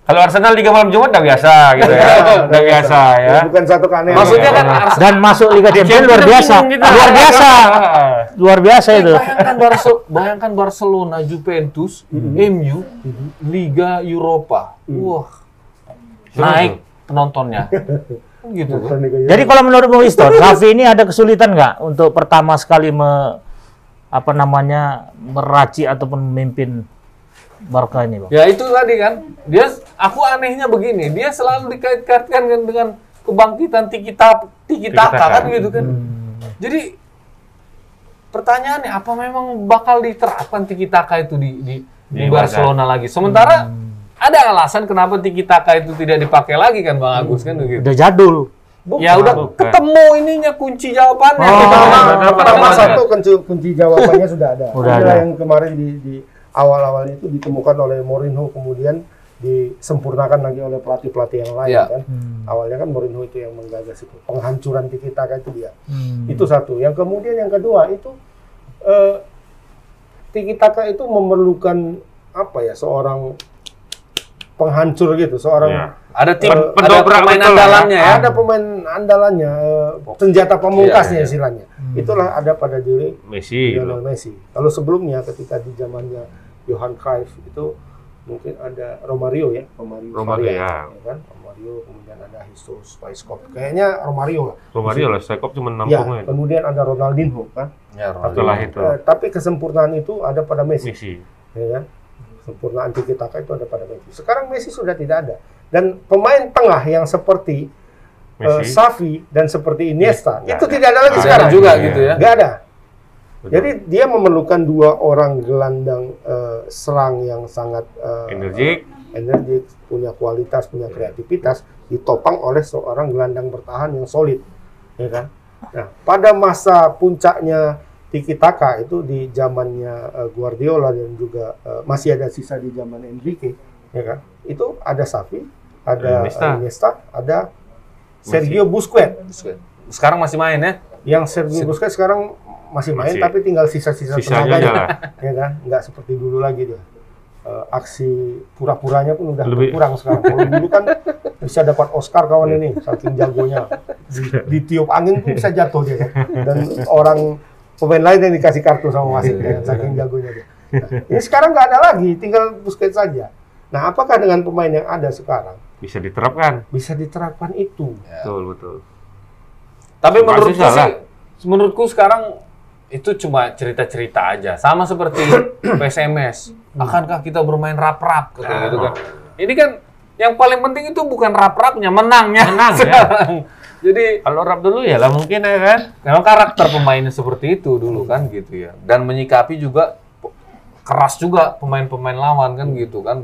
Kalau Arsenal Liga Malam Jumat udah biasa gitu ya. udah biasa ya. Bukan satu keanehan. Maksudnya kan Ya. Arsenal Dan masuk Liga Champions luar biasa. Luar biasa. Luar biasa itu. Bayangkan Barcelona, bayangkan Barcelona, Juventus, MU, Liga Eropa. Wah. Naik penontonnya. Kan gitu. kan. Jadi kalau menurut Bung Iston, Raffi ini ada kesulitan nggak untuk pertama sekali me, apa namanya meraci ataupun memimpin Barca ini, Bang? Ya itu tadi kan. Dia aku anehnya begini, dia selalu dikait-kaitkan kan dengan kebangkitan tiki taka tiki taka kan gitu kan. Jadi pertanyaannya apa memang bakal diterapkan tiki taka itu di di, di Di Barcelona lagi? Sementara ada alasan kenapa tiki taka itu tidak dipakai lagi kan Bang Agus kan begitu. Udah jadul. Ya udah bukan. ketemu ininya kunci jawabannya. Oh, Pertama, satu kunci, kunci jawabannya sudah ada. Udah ada. yang kemarin di, di awal-awal itu ditemukan oleh Mourinho kemudian disempurnakan lagi oleh pelatih-pelatih yang lain Iya. kan. Awalnya kan Mourinho itu yang menggagas itu penghancuran tiki taka itu dia. Hmm. Itu satu. Yang kemudian yang kedua itu eh, tiki taka itu memerlukan apa ya seorang penghancur gitu, seorang Iya. Ada tim, Eh, ada pendobrak pemain ya. andalannya ya. ada pemain andalannya, eh, senjata pamungkasnya Iya, iya. istilahnya. Itulah ada pada diri Messi. Lionel Messi. Kalau sebelumnya ketika di zamannya Johan Cruyff itu mungkin ada Romario ya, Romario, Romario, Faria, ya. kan? Romario kemudian ada Jesus Paiskop. Kayaknya Romario lah. Romario lah, Sekop cuma Ya, nampungnya. kemudian ada Ronaldinho kan. Ya, Setelah itu Eh, tapi kesempurnaan itu ada pada Messi, Messi. ya kan? Sempurnaan tiki taka itu ada pada Messi. Sekarang Messi sudah tidak ada. Dan pemain tengah yang seperti eh, Messi. Xavi dan seperti Iniesta Nggak itu ada. tidak ada lagi Ada sekarang. juga Iya. gitu ya. Nggak ada. Betul. Jadi dia memerlukan dua orang gelandang eh, serang yang sangat eh, energik. energik, punya kualitas, punya kreativitas, ditopang oleh seorang gelandang bertahan yang solid, ya kan? Nah, pada masa puncaknya Tiki Taka itu di zamannya eh, Guardiola dan juga eh, masih ada sisa di zaman Enrique, ya kan? Itu ada Xavi, ada Iniesta. Iniesta, ada Sergio Busquets. Sekarang masih main ya. Yang Sergio Busquets sekarang masih main Masih. tapi tinggal sisa-sisa tenaganya lah. ya kan nggak seperti dulu lagi dia Eh, aksi pura-puranya pun udah Lebih- berkurang sekarang kalau dulu kan bisa dapat Oscar kawan ini saking jagonya di, ditiup angin pun bisa jatuh dia kan dan orang pemain lain yang dikasih kartu sama wasit ya, kan? saking jagonya dia nah, ini sekarang nggak ada lagi tinggal Busquets saja nah apakah dengan pemain yang ada sekarang Bisa diterapkan. bisa diterapkan itu Betul, betul. Tapi Masih menurutku salah. sih, menurutku sekarang itu cuma cerita-cerita aja. Sama seperti PSMS. Akankah kita bermain rap-rap gitu, gitu kan? Ini kan yang paling penting itu bukan rap-rapnya, menangnya. Menang, ya. Jadi Kalau rap dulu ya lah mungkin ya kan. memang karakter pemainnya seperti itu dulu kan gitu ya. Dan menyikapi juga keras juga pemain-pemain lawan kan gitu kan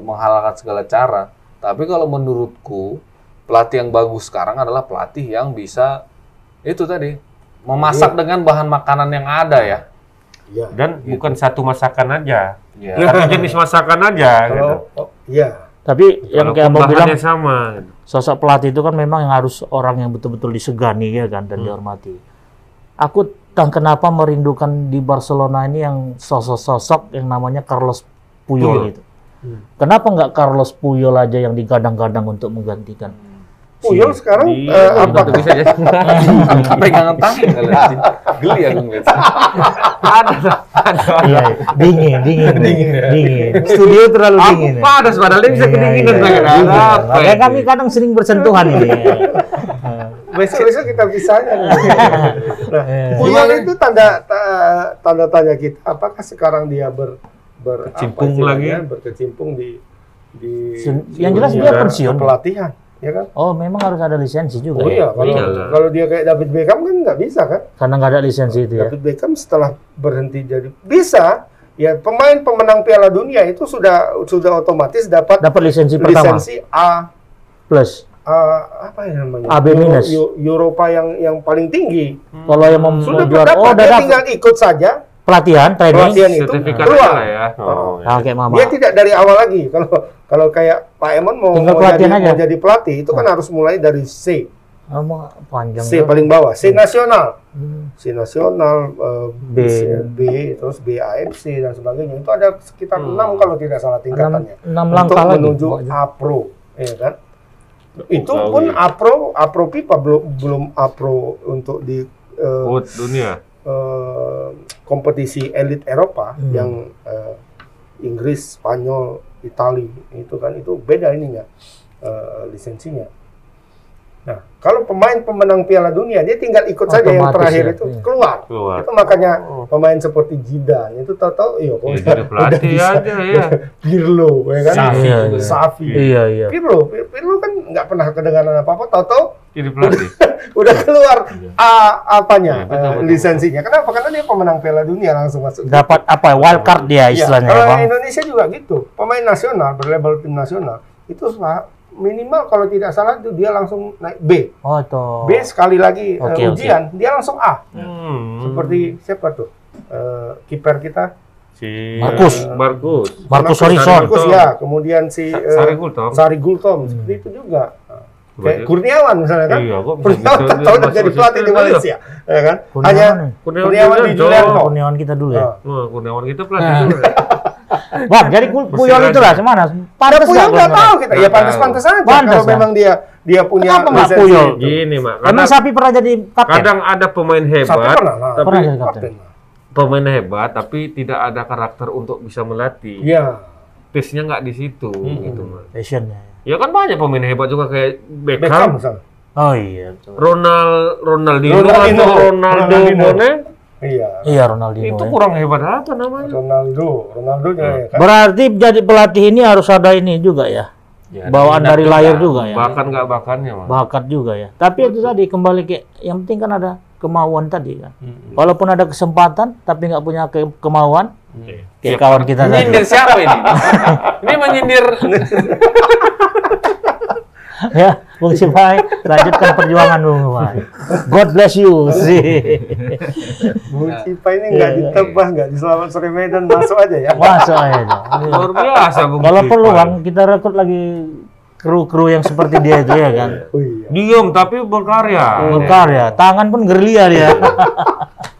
menghalalkan segala cara. Tapi kalau menurutku pelatih yang bagus sekarang adalah pelatih yang bisa itu tadi memasak dengan bahan makanan yang ada ya. ya Dan bukan satu masakan aja. Ya. Satu jenis masakan aja gitu. kalau oh, ya Tapi yang kayak abang bilang, sama. gitu. sosok pelatih itu kan memang yang harus orang yang betul-betul disegani ya kan dan dihormati. Aku entah kenapa merindukan di Barcelona ini yang sosok-sosok yang namanya Carlos Puyol Puyol. itu. Kenapa nggak Carlos Puyol aja yang digadang-gadang untuk menggantikan? Puyol sekarang Di- eh, belum apa Tentu bisa ya. Pegangan tangan kali anjing. Geli aku ngeliat. Iya, dingin, dingin, dingin, dingin. Studio terlalu dingin. ya. panas padahal dia bisa Iya, kedinginan iya, iya. Ada apa Makanya ini? kami kadang sering bersentuhan ini. besok-besok kita pisahnya. nah, Eh. Puyol itu tanda ta- tanda tanya kita. Apakah sekarang dia ber, ber apa Kecimpung istilahnya, lagi? berkecimpung di di yang jelas dia pensiun. pelatihan. Ya kan? Oh, memang harus ada lisensi juga. Oh ya? iya, kalau Iyalah. kalau dia kayak David Beckham kan nggak bisa kan? Karena nggak ada lisensi itu ya. David Beckham setelah berhenti jadi bisa ya pemain pemenang Piala Dunia itu sudah sudah otomatis dapat Dapat lisensi pertama lisensi A plus. A- apa ya namanya? AB Euro- minus. Eu- Eropa yang yang paling tinggi. Kalau yang mau, Sudah juara, dapat, oh dia dapat tinggal ikut saja pelatihan, training. pelatihan itu keluar. ya. Oh, kayak mama. Dia tidak dari awal lagi. Kalau kalau kayak Pak Emon mau, Tinggal mau jadi, aja. mau jadi pelatih itu kan harus mulai dari C, Oh, panjang. C paling bawah, C nasional, Hmm. C nasional, eh, B. C- B, terus B AFC dan sebagainya. Itu ada sekitar enam kalau tidak salah tingkatannya. enam Untuk langkah lagi. menuju Oh, A Pro, ya kan? Itu pun ya. A Pro, A Pro pipa belum belum A Pro untuk di eh, Food dunia. eh, kompetisi elit Eropa Hmm. yang eh, Inggris, Spanyol, Itali itu kan itu beda ininya eh, lisensinya. Nah, kalau pemain pemenang Piala Dunia dia tinggal ikut saja yang Otomatis terakhir ya, itu iya. keluar. Keluar. Itu makanya pemain seperti Zidane itu tahu-tahu iya kok Ya, udah, bisa. aja ya. Pirlo ya kan? Iya, juga. iya. Iya, iya. Pirlo, Pir- Pirlo kan nggak pernah kedengaran apa-apa, tahu-tahu Jadi pelatih. udah keluar A Iya, apanya betul, eh, betul. lisensinya. Kenapa? Karena dia pemenang Piala Dunia langsung masuk. Dapat apa? Wild card dia Iya, istilahnya kalau ya, Bang. Indonesia juga gitu. Pemain nasional berlabel tim nasional itu minimal kalau tidak salah itu dia langsung naik B. Oh, itu. B sekali lagi eh, Oke, oke. ujian dia langsung A. Hmm. Seperti siapa tuh? Eh, kiper kita si Markus. Markus. Marcus Marcus Horizon. Marcus ya, kemudian si eh, Sari Gultom. Sari Gultom seperti itu juga. Kayak Kurniawan misalnya kan. Iya, kok bisa Kurniawan gitu, tahu udah jadi pelatih di Malaysia, ya kan? Kurniawan Hanya. Kurniawan Kurniawan di Julianto. Kurniawan kita dulu ya. Ah. Wah, Kurniawan kita pelatih Nah. juga. Bang, jadi Pu- Puyol itu lah semana? Ya Pantes Puyol nggak tahu kita, ya pantas-pantas aja Pantas, kalau memang dia dia punya Kenapa nggak Puyol? itu. Gini, Mak. Emang Kadang, Sapi pernah jadi kapten? kadang ada pemain hebat, pernah lah. tapi Pernah jadi kapten. Pemain hebat tapi tidak ada karakter untuk bisa melatih. Iya. Taste-nya nggak di situ gitu, Mak. Passionnya. Ya kan banyak pemain hebat juga kayak Beckham Beckham, misalnya. Oh iya. betul. Ronald Ronaldinho, Ronaldinho. atau Ronaldo Ronaldinho. Bonet. Iya. Iya Ronaldinho. Itu ya. kurang hebat apa namanya? Ronaldo, Ronaldo nya ya kan. Berarti jadi pelatih ini harus ada ini juga ya. Ya, Bawaan dari lahir juga. juga ya. Bahkan nggak bakannya, Mak. Bakat juga ya. Tapi itu tadi kembali ke yang penting kan ada kemauan tadi kan. Walaupun ada kesempatan tapi nggak punya ke- kemauan kayak kawan kita tadi. Nyindir siapa ini? ini menyindir ya, Bung Sipai, lanjutkan perjuangan Bung Sipai. God bless you. sih. Bung Cipa ini nggak Iya, iya. ditebas, nggak di Selamat Sore Medan masuk aja ya. Masuk aja. Luar biasa, Bung Kalau perlu Bang, kita rekrut lagi kru-kru yang seperti dia itu ya kan. Oh iya. Diam tapi berkarya. Berkarya, tangan pun gerilya dia.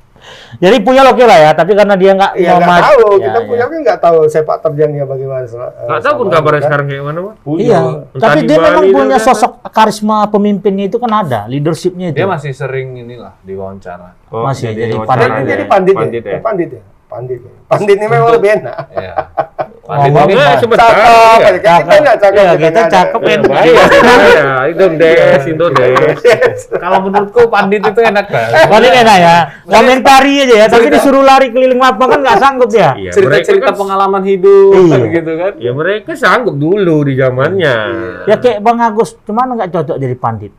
Jadi punya oke lah ya, tapi karena dia nggak Iya mau nggak tahu, Ya, kita ya. punya kan nggak tahu sepak terjangnya bagaimana. eh, Nggak tahu pun kabarnya kan. sekarang kayak mana, Mak. Punya. Iya, Entah tapi di dia memang Bali punya dan- sosok karisma pemimpinnya itu kan ada, leadershipnya itu. dia masih sering inilah diwawancara. Oh, Masih jadi wawancara pandit. Jadi ya? pandit, Pandit ya? ya. Pandit ya. Pandit ya. Pandit ini memang lebih enak. Ya. Ngomong Pandit sebentar. Cakep, iya. aja. kita nggak cakep. Iya, kita cakep, Iya, enak. baik. Iya, Indodes, Indodes. kalau menurutku pandit itu enak kan. Paling enak ya, komentari aja ya, tapi disuruh lari keliling lapangan nggak sanggup ya. Iya, Cerita-cerita mereka kan- pengalaman hidup Iya. gitu kan. Ya mereka sanggup dulu di zamannya. Ya kayak Bang Agus, cuman nggak cocok jadi pandit.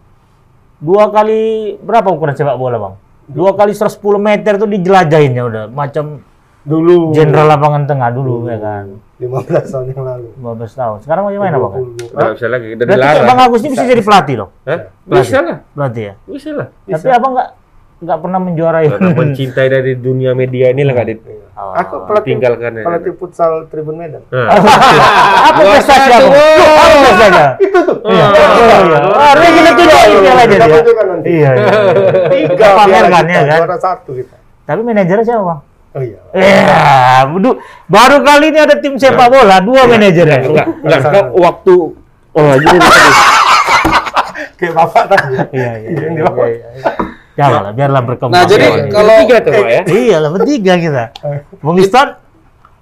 Dua kali berapa ukuran sepak bola Bang? Dua kali 110 meter tuh dijelajahin ya udah, macam Dulu. jenderal lapangan tengah dulu ya kan. 15 tahun yang lalu. 15 tahun. Sekarang mau gimana Bang? 20. Nggak bisa lagi, udah Berarti Bang. Agus ini bisa jadi pelatih loh. Hah? Bisa lah, Berarti ya. bisa lah. Tapi Abang nggak nggak pernah menjuarai. Karena mencintai dari dunia media ini lah nggak Oh. Aku pelatih ditinggalkan ya. pelatih futsal Tribun Medan. Apa prestasi Abang? Apa prestasi? Itu tuh. Iya. Oh, iya. Ah, dia kita tunjukin piala aja. Iya, iya. Tiga Pamerkan ya kan. juara satu kita. Tapi manajernya siapa Bang? Oh iya. Bedu- baru kali ini ada tim sepak bola, dua manajernya. enggak, enggak, enggak, waktu oh jadi tadi. Kayak bapak tadi. Iya, iya. Yang di iya, bawah. iya, iya. Janganlah, biarlah berkembang. Nah, jadi Iya, iya. kalau- tiga tuh Pak ya. Iya lah, bertiga kita. Bung Iston,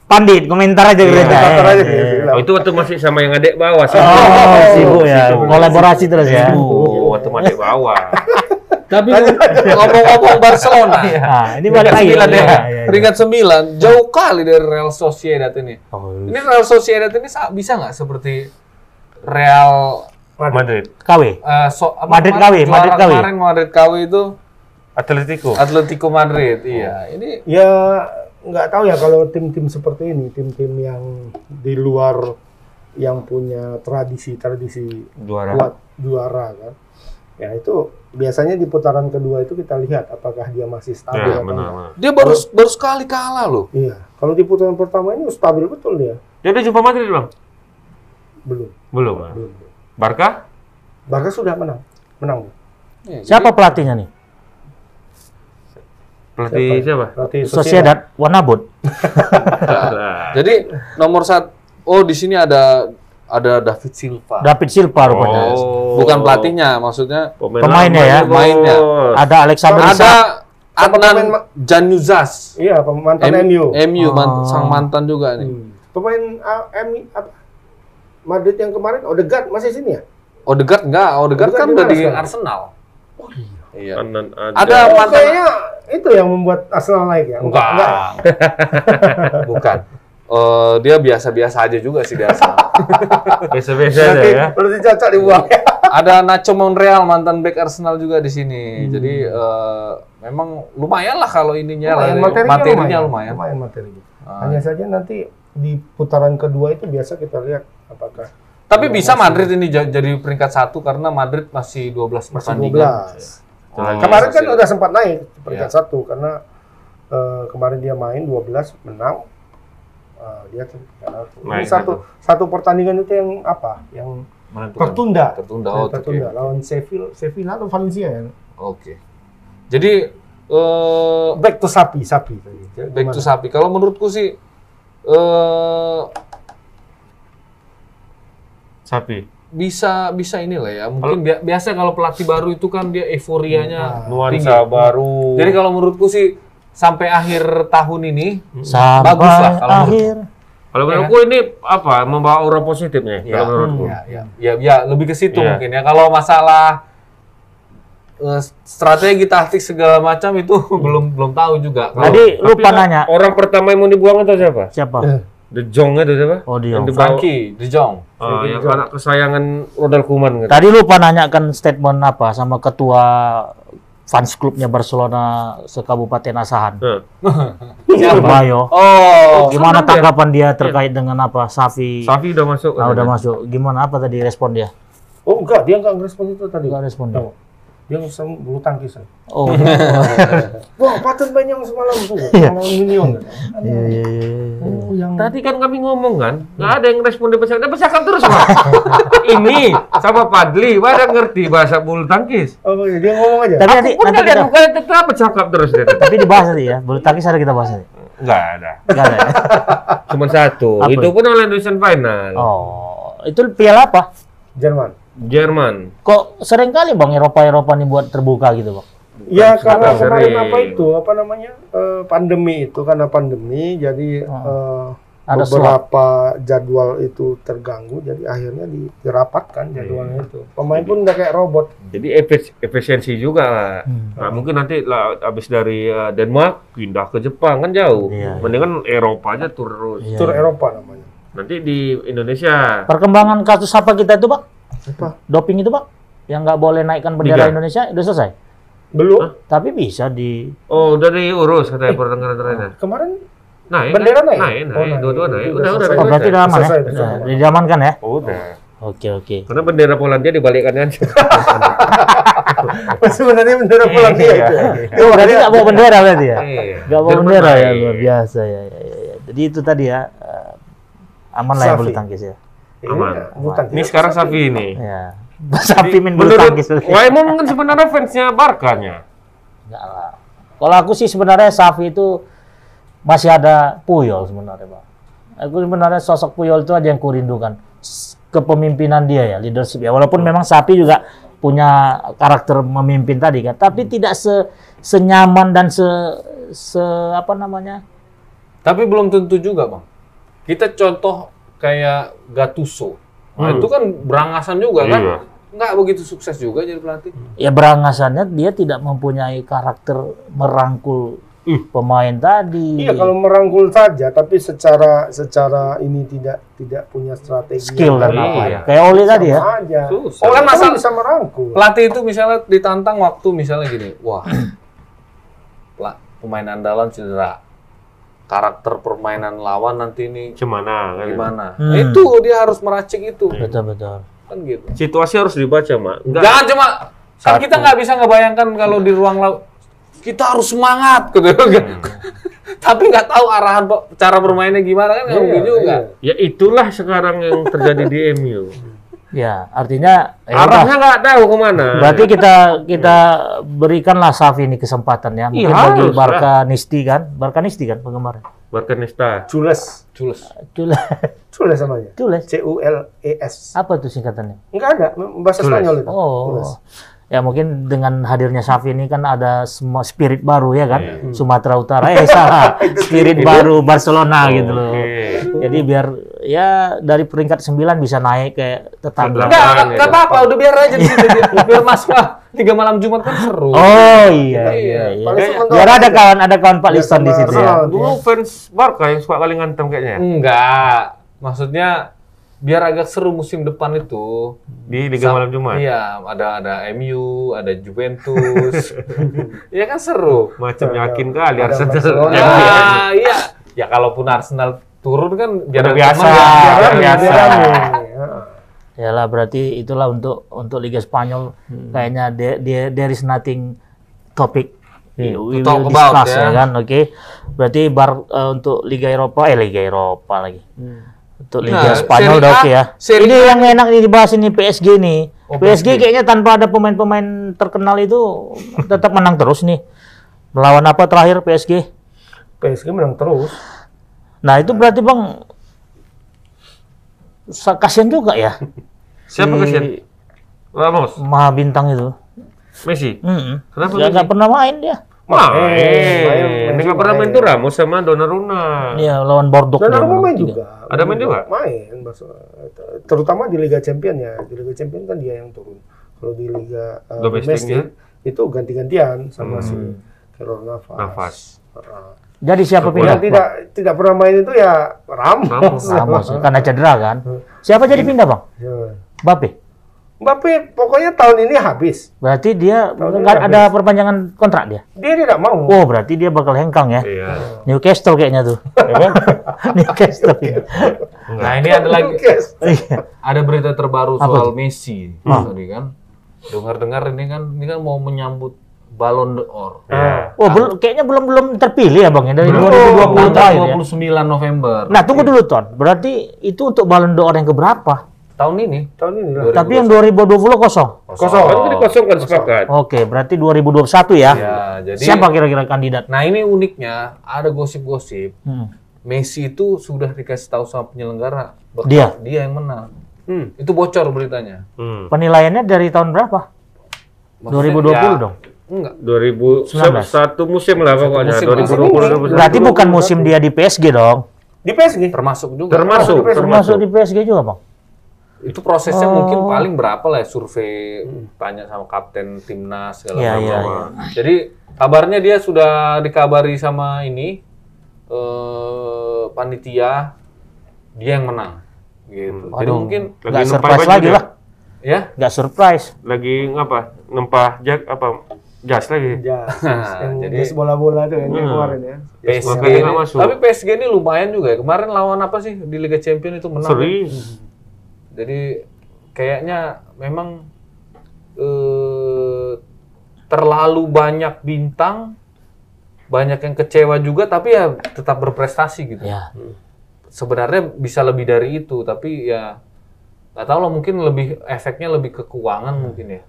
pandit, komentar aja kita. komentar aja, iya. Oh, itu waktu masih sama yang adek bawah sih. Oh, sibuk ya. Sibuk. Kolaborasi terus ya. Oh, waktu adek bawah. Tapi ngomong-ngomong Barcelona. Nah, ini balik lagi. Sembilan ya. Iya. Peringkat sembilan, jauh kali dari Real Sociedad ini. Oh, Ini Real Sociedad ini sa- bisa nggak seperti Real Madrid. KW. Eh, so, apa Madrid KW, Madrid KW. Kemarin Madrid KW itu Atletico. Atletico Madrid. Iya, ini Ya nggak tahu ya kalau tim-tim seperti ini, tim-tim yang di luar yang punya tradisi-tradisi Juara. kuat juara kan. Ya itu biasanya di putaran kedua itu kita lihat apakah dia masih stabil Ya, atau benar, enggak. benar. dia baru baru sekali kalah loh. Iya, kalau di putaran pertama ini stabil betul dia. Dia udah jumpa Madrid, Bang? Belum, Belum. Bang. belum. Barca? Barca sudah menang. Menang. Iya, Siapa pelatihnya nih? Pelatih siapa? Berarti Sociedad Wanabut. Nah. Jadi nomor satu, oh di sini ada ada David Silva. David Silva rupanya. Oh. Bukan pelatihnya, maksudnya Pemainnya ya? Pemainnya. Ada Alexander ada Isak. Pemain Adnan Januzas. Iya, mantan M- MU. MU man- Oh. sang mantan juga nih. Hmm. Pemain ah, MU apa? Madrid yang kemarin Odegaard masih sini ya? Odegaard enggak, Odegaard Odegaard kan udah di sekarang? Arsenal. Oh iya. Iya. Ada. Ada Oh, mantan kayaknya itu yang membuat Arsenal naik ya? Enggak. Bukan. Eh, dia biasa-biasa aja juga sih di Arsenal. biasa-biasa aja Berarti, ya. berarti cocok dibuang. Ada Nacho Monreal mantan back Arsenal juga di sini. Hmm. Jadi eh, memang lumayan lah kalau ininya lah. Lumayan, materinya, materinya lumayan. lumayan. Lumayan materinya. Ah. Hanya saja nanti di putaran kedua itu biasa kita lihat apakah Tapi bisa Madrid ini ja- jadi peringkat satu karena Madrid masih 12 masih pertandingan. 12. Oh, kemarin kan masih- udah sempat naik peringkat Iya. satu karena eh, kemarin dia main 12 menang. Eh, dia tuh Ini Naik satu satu pertandingan itu yang apa? Yang menentukan. tertunda. Tertunda. Oh, tertunda lawan Sevilla, Sevilla atau Valencia ya. Oke. Jadi eh Back to sapi, sapi tadi. back to sapi. Kalau menurutku sih eh Sapi. bisa bisa inilah ya. Mungkin bia- biasa kalau pelatih baru itu kan dia euforianya tinggi. Nuansa baru. Jadi kalau menurutku sih sampai akhir tahun ini Sampai Bagus lah kalau akhir. kalau menurutku ini apa membawa aura positif nih Ya, kalau menurutku. ya, ya, ya, ya, lebih ke situ Iya. mungkin ya. Kalau masalah eh, strategi taktik segala macam itu belum belum tahu juga. Kalau- Tadi Tapi lupa nanya. Orang pertama yang mau dibuang itu siapa? Siapa? The Jong itu siapa? Oh, De Yang Jong. Frankie De Jong. Ah, yang anak kesayangan Ronald Koeman gitu. Tadi lupa nanyakan statement apa sama ketua fans klubnya Barcelona sekabupaten Asahan. Nah, Bayo. Oh, Gimana tanggapan dia terkait dengan apa Safi? Safi udah masuk. Ah, udah masuk. Gimana apa tadi respon dia? Oh enggak, dia enggak ngerespon itu tadi. Enggak respon dia. Tahu. Dia ngusam bulu tangkis. Oh. Wah, patut banyak semalam tuh. Iya. Sama Minion. Iya iya iya. Oh, yang Tadi kan kami ngomong kan, nggak ada yang respon di pesawat. Dia bercakap terus Pak. Ini sama Padli, pada ngerti bahasa bulu tangkis. Oh, iya, dia ngomong aja. Tapi nanti Pun nanti kita, mukanya tetap bercakap terus dia. tapi dibahas nanti ya. Bulu tangkis ada kita bahas nanti. Nggak ada. Enggak ada. ya? Cuma satu. Itu? pun oleh Indonesian Final. Oh, itu piala apa? Jerman. Jerman. Kok sering kali Bang Eropa-Eropa nih buat terbuka gitu, Bang? Ya Bukan karena sering. kemarin apa itu apa namanya eh, pandemi itu karena pandemi jadi eh, Ada beberapa jadwal itu terganggu jadi akhirnya di- dirapatkan jadwalnya Iya. itu pemain pun udah kayak robot Jadi efis- efisiensi juga. lah. Hmm. Nah, mungkin nanti lah habis dari uh, Denmark pindah ke Jepang kan jauh. Iya, iya. Mendingan Eropa aja terus. Iya, tur. Eropa namanya Nanti di Indonesia Perkembangan kasus apa kita itu, Bang? Apa Doping itu, Bang? Yang nggak boleh naikkan bendera Liga. Indonesia udah selesai. belum Tapi bisa di Oh, udah diurus katanya pertengkaran terakhir. kemarin Naik. Bendera kan? naik? Naik, Oh, naik. naik. Dua-dua naik. Udah Udah, udah. selesai. Oh, berarti udah aman ya? Nah, diamankan ya? Udah. Oke, oke. Karena bendera Polandia dibalikkan aja. sebenarnya bendera Polandia Iya. itu Oh, berarti nggak bawa bendera berarti ya? Iya. Nggak bawa bendera ya, luar biasa ya, ya, ya, ya. Jadi itu tadi ya, eh, aman lah ya Safi. bulu tangkis ya. Aman. Iya, tangkis. Ini sekarang Safi ini. Ya. Sapi min bulu Menurut tangkis. Waimo mungkin sebenarnya fansnya Barkanya. Enggak lah. Kalau aku sih sebenarnya Safi itu masih ada Puyol sebenarnya, Pak. Aku sebenarnya sosok Puyol itu aja yang kurindukan. Kepemimpinan dia ya, leadership ya. Walaupun memang Sapi juga punya karakter memimpin tadi kan, tapi tidak se senyaman dan se se apa namanya? Tapi belum tentu juga, Bang. Kita contoh kayak Gattuso. Nah, Hmm. itu kan berangasan juga kan? Iya. Nggak begitu sukses juga jadi pelatih. Ya berangasannya dia tidak mempunyai karakter merangkul pemain tadi. Iya kalau merangkul saja, tapi secara secara ini tidak tidak punya strategi. skill dan apa Iya. ya. Kayak Oli tadi ya. aja. Susah. Oh kan Kan masalah masalah- bisa merangkul. pelatih itu misalnya ditantang waktu misalnya gini, wah, pemain andalan cedera, karakter permainan lawan nanti ini Gimana kan? gimana? Hmm. Nah, itu dia harus meracik itu, Betul betul. kan gitu. Situasi harus dibaca, Mak. Enggak. Jangan cuma kan kita nggak bisa ngebayangkan kalau di ruang laut kita harus semangat gitu. Tapi nggak tahu arahan cara bermainnya gimana kan nggak Iya, mungkin juga. iya. Ya itulah sekarang yang terjadi di MU. Ya, artinya ya udah. Arahnya nggak tahu ke mana. Berarti kita kita berikanlah Safi ini kesempatan ya. Mungkin Iya, bagi harus Barca Nisti kan, Barca Nisti kan penggemar. Barcanista. Cules, Cules. Cules. cules namanya. Cules. C U L E S. Apa tuh singkatannya? Enggak ada bahasa. Spanyol itu. Oh. Cules. Ya mungkin dengan hadirnya Safi ini kan ada semua spirit baru ya kan. Iya. Sumatera Utara eh salah. spirit baru Barcelona gitu loh. Oke. Jadi biar ya dari peringkat 9 bisa naik kayak tetangga. Enggak, enggak ya. apa-apa, udah biar aja di. Biar Mas. Tiga malam Jumat kan seru. Oh iya Iya, iya iya. Biar ada kawan ada kawan Pak Liston di situ ya. Dulu fans Barca yang suka kali ngantem kayaknya. Enggak. Maksudnya biar agak seru musim depan itu. Di Liga Malam Jumat. Iya, ada ada MU, ada Juventus. Iya kan seru. Macam yakin kali Arsenal. Ah, iya. Ya kalaupun Arsenal turun kan biar biasa. ya. Biasa. biar rame. Ya. Yalah berarti itulah untuk untuk Liga Spanyol kayaknya there, there, there is nothing topic we, we To talk will about, discuss ya. ya kan oke berarti bar eh, untuk Liga Eropa eh Liga Eropa lagi untuk Liga Nah, Spanyol udah A- oke ya Serie ini yang enak nih dibahas ini PSG nih Oh, PSG, PSG. kayaknya tanpa ada pemain-pemain terkenal itu tetap menang terus nih melawan apa terakhir PSG PSG menang terus. nah itu berarti bang kasihan juga ya Siapa si kasihan? Ramos, Maha bintang itu Messi. Mm-mm. Kenapa Dia Messi? nggak pernah main dia. Main. nggak pernah main tuh Ramos sama Donnarumma. Iya lawan Bordeaux. Menang main juga. Ada main juga? Main, terutama di Liga Champion ya. Di Liga Champion kan dia yang turun. Kalau di Liga uh, Domestiknya? domestik itu ganti-gantian sama si Hmm. Navas. Nafas. Heeh. Jadi siapa Yang pindah? tidak tidak pernah main itu ya Ramos. Ramos. Ramos karena cedera kan. Siapa jadi pindah bang? Bape. Mbappe pokoknya tahun ini habis. Berarti dia nggak habis. ada perpanjangan kontrak dia. Dia tidak mau. Oh berarti dia bakal hengkang ya. Iya. Newcastle kayaknya tuh. Newcastle. ini. Nah, ini ada lagi. Iya. ada berita terbaru Apa soal Messi tadi kan. Dengar-dengar ini kan ini kan mau menyambut Ballon d'Or. Ah. Oh belum, kayaknya belum belum terpilih ya bang ya dari Belum. 2020 terakhir ya. 29 November. Nah tunggu dulu Ton. Berarti itu untuk Ballon d'Or yang keberapa? Tahun ini Tahun ini lah. Tapi yang 2020 kosong. Kosong. Kan tadi kosong kan sepakat. Oke, berarti 2021 ya. Ya, jadi Siapa kira-kira kandidat? Nah, ini uniknya ada gosip-gosip Hmm. Messi itu sudah dikasih tahu sama penyelenggara bakal Dia? dia yang menang. Hmm. Itu bocor beritanya. Hmm. Penilaiannya dari tahun berapa? Maksudnya 2020 ya, dong. Enggak. 2000 satu musim lah pokoknya. musim lah. 2020 Berarti bukan musim dia di PSG dong. Di PSG. Termasuk juga. termasuk Termasuk. Termasuk di PSG juga, Bang. Itu prosesnya Oh. mungkin paling berapa lah ya survei tanya sama kapten timnas segala Iya, macam. iya, iya. Jadi kabarnya dia sudah dikabari sama ini eh panitia dia yang menang gitu. Jadi Aduh, mungkin Lagi nggak surprise lagi lah. ya Nggak surprise. Lagi ngapa? Nempah jak apa? Jas lagi. Yang Jadi- jas bola-bola tuh yang Hmm. kemarin ya. PSG ini, masuk. tapi PSG ini lumayan juga ya. Kemarin lawan apa sih di Liga Champions itu menang. Seri. Jadi kayaknya memang eh, terlalu banyak bintang, banyak yang kecewa juga, tapi ya tetap berprestasi gitu. Ya. Sebenarnya bisa lebih dari itu, tapi ya nggak tahu lah mungkin lebih efeknya lebih ke keuangan mungkin ya.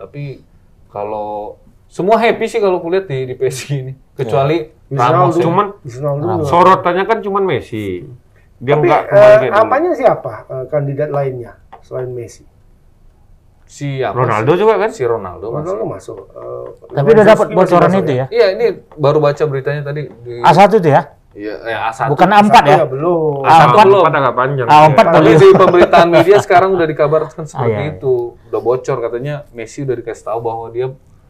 Tapi kalau semua happy sih kalau kulihat di di PSG ini, kecuali Ramos. Ronaldo. ya. Cuman Ronaldo juga. sorotannya kan cuman Messi. Dia Tapi enggak eh, kembali kayak dulu. apanya siapa eh, kandidat lainnya selain Messi? Si apa Ronaldo sih? juga kan? Si Ronaldo masih. Ronaldo masuk. eh, Tapi udah dapat bocoran masuk itu ya. Iya, ini baru baca beritanya tadi di A1 itu ya? Iya, eh, A1. Bukan A4 Satu ya? ya belum. Ah, Satu empat. belum. Empat agak panjang. A4 Tapi boleh. di pemberitaan media sekarang udah dikabarkan seperti iya, iya. itu. Udah bocor katanya Messi udah dikasih tahu bahwa dia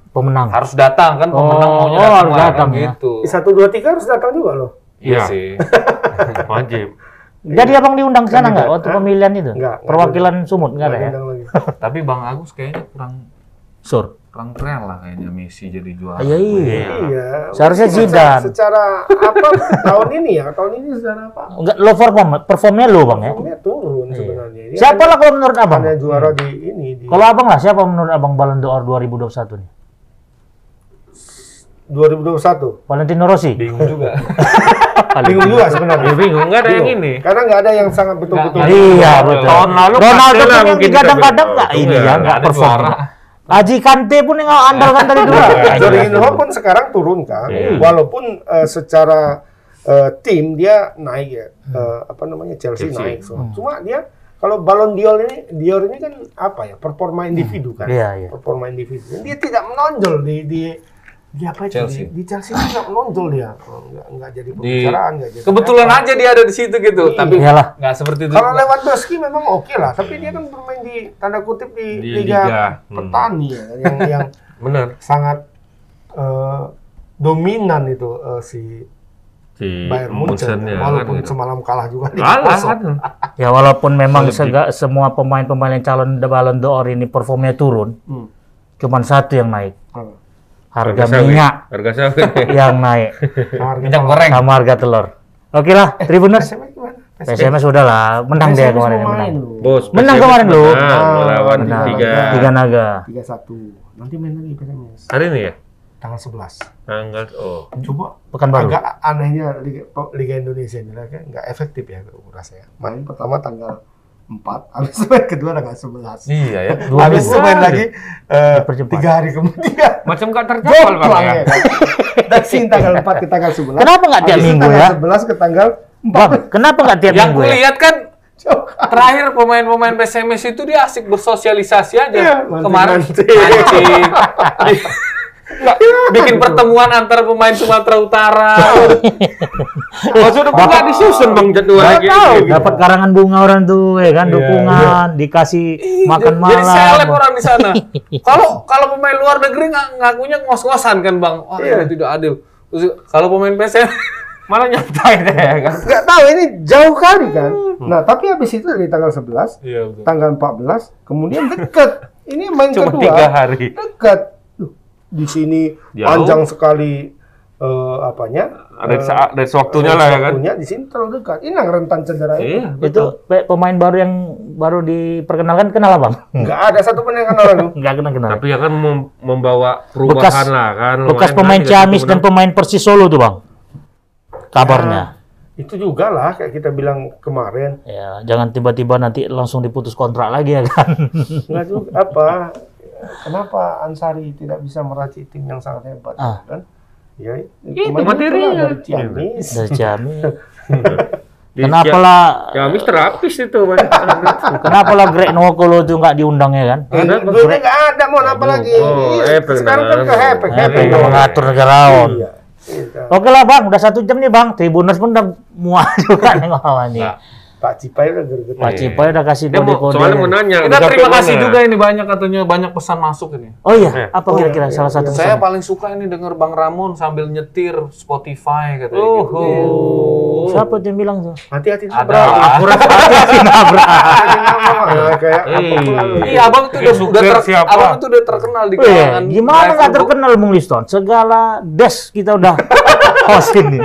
pemenang. harus datang kan pemenang Oh, maunya oh, datang, harus lah, kan datang ya. gitu. Satu dua tiga harus datang juga loh. Iya Iya. sih. Wajib. Jadi abang diundang ke sana nggak Kandidat. waktu Hah? pemilihan itu? Nggak, nggak Perwakilan Sumut nggak ada ya? Tapi Bang Agus kayaknya kurang Sur. kurang keren lah kayaknya Messi jadi juara. Iya iya. Iya. Seharusnya Mungkin Zidane. Secara apa tahun ini ya? Tahun ini secara apa? Enggak low perform, performnya low bang ya. Formnya turun sebenarnya. Ini Siapa hanya- lah kalau menurut abang? Hanya juara di ini di Kalau abang lah siapa menurut abang Ballon d'Or 2021 nih? 2021. Valentino Rossi. Bingung juga. Bingung juga sebenarnya. Ya bingung, nggak ada yang ini. Karena nggak ada yang sangat betul-betul. Iya betul. Tahun lalu pun yang kita kadang-kadang nggak ini Iya, ya, nggak nggak perform. Aji Kante pun yang andalkan dari dulu. Jorginho pun sekarang turun kan, Iya. walaupun eh, secara eh, tim dia naik ya, Eh, apa namanya Chelsea, Chelsea. naik. So. Cuma dia kalau Ballon d'Or ini, Dior ini kan apa ya performa individu kan, Iya, iya. performa individu. Dia tidak menonjol di di di apa itu Chelsea. di, di Chelsea itu nggak menonjol dia, Oh, nggak nggak jadi pembicaraan, nggak jadi. Kebetulan apa. aja dia ada di situ gitu, tapi Iyalah. nggak seperti itu. Kalau juga. Lewandowski memang oke lah, tapi dia kan bermain di tanda kutip di, Di liga, liga, hmm. petani ya, yang yang Bener. sangat eh, dominan itu eh, si Si Bayern Munchen, ya, walaupun kan gitu. semalam kalah juga di Kalah kan. Ya walaupun memang sega, semua pemain-pemain yang calon Ballon d'Or ini performnya turun, Hmm. cuman satu yang naik. Hmm. Harga sawit. minyak Harga sawit. yang naik Harga Minyak telur. goreng. sama harga telur. Oke lah, Tribuners. PSMS sudah lah, menang dia PSMS kemarin mau menang. Bos. Menang PSMS kemarin lu. Melawan Menang. tiga. Tiga naga. 3-1. Nanti main lagi PSMS. Hari ini ya? Tanggal 11. Tanggal oh. Coba Pekanbaru. agak anehnya Liga, Liga Indonesia ini kan nggak efektif ya aku rasa ya. Main pertama tanggal 4, habis main kedua tanggal 11. Iya ya. Dua Habis minggu. itu main lagi eh, tiga hari kemudian. Macam gak terjawab Jomplang ya. ya. Dari tanggal 4 ke tanggal 11. Kenapa nggak tiap minggu tanggal ya? 11 ke tanggal Bang, kenapa nggak tiap Yang minggu ya? kulihat kan terakhir pemain-pemain PSMS itu dia asik bersosialisasi aja. Iya, Kemarin mancing. Nggak, bikin pertemuan antara pemain Sumatera Utara. Maksudnya kok nggak disusun bang jadwalnya tahu, gitu. dapat karangan bunga orang tuh ya kan, Iya, dukungan, dikasih makan Jadi- malam. Jadi seleb orang di sana. Kalau kalau pemain luar negeri nggak ngakunya ngos-ngosan kan bang. Wah Iya. ini tidak adil. Kalau pemain PSM Malah nyantai deh kan. nggak tahu ini jauh kali kan. Nah, tapi habis itu dari tanggal 11, Iya betul. tanggal 14, kemudian deket. Ini main Cuma kedua. tiga hari. Dekat. Di sini Jauh. panjang sekali eh, apanya? Ada saat dari waktunya lah ya kan. waktunya, di sini terlalu dekat. Ini yang rentan cedera itu. Iya, Itu pe- pemain baru yang baru diperkenalkan kenal abang? Nggak ada satu pun yang kenal aku. Nggak kenal kenal. Tapi ya kan mem- membawa perubahan Bekas- lah kan. Bekas pemain Ciamis tiga dan pemain Persis Solo tuh bang. Kabarnya. Itu juga lah kayak kita bilang kemarin. Ya, jangan tiba-tiba nanti langsung diputus kontrak lagi ya kan. Nggak juga apa? Kenapa Ansari tidak bisa meracik tim yang sangat hebat Ah. kan? Ya, Itu itulah dari Ciamis. Dari Ciamis. Kenapa lah? Ciamis terapis itu Bang. Kenapa lah Greg Nokolo itu nggak diundang ya kan? Eh, Ada, duitnya nggak ada, mau apa lagi? Oh, Iya, sekarang kan nah. ke Hepek, Hepek. Yang mengatur negarawan. Iya. Iya. Oke lah bang, udah satu jam nih bang. Tribuners pun udah muak juga nengok lawan nih. Pak Cipai udah gerget. Pak Cipoy udah kasih Dia mau kode-kode. soalnya mau nanya. Kita udah terima kasih mana? juga ini banyak katanya banyak pesan masuk ini. Oh iya, Eh. apa Oh, kira-kira iya, salah iya, satu iya. Saya pesan? paling suka ini denger Bang Ramon sambil nyetir Spotify katanya Oh, gitu. oh. Siapa tuh yang bilang tuh? Hati-hati nabrak. Akurat Hati-hati nabrak. Kayak. Iya, Abang tuh udah? Abang tuh udah terkenal di Oh iya, kalangan gimana nggak terkenal Bung Liston? Segala des kita udah hosting nih.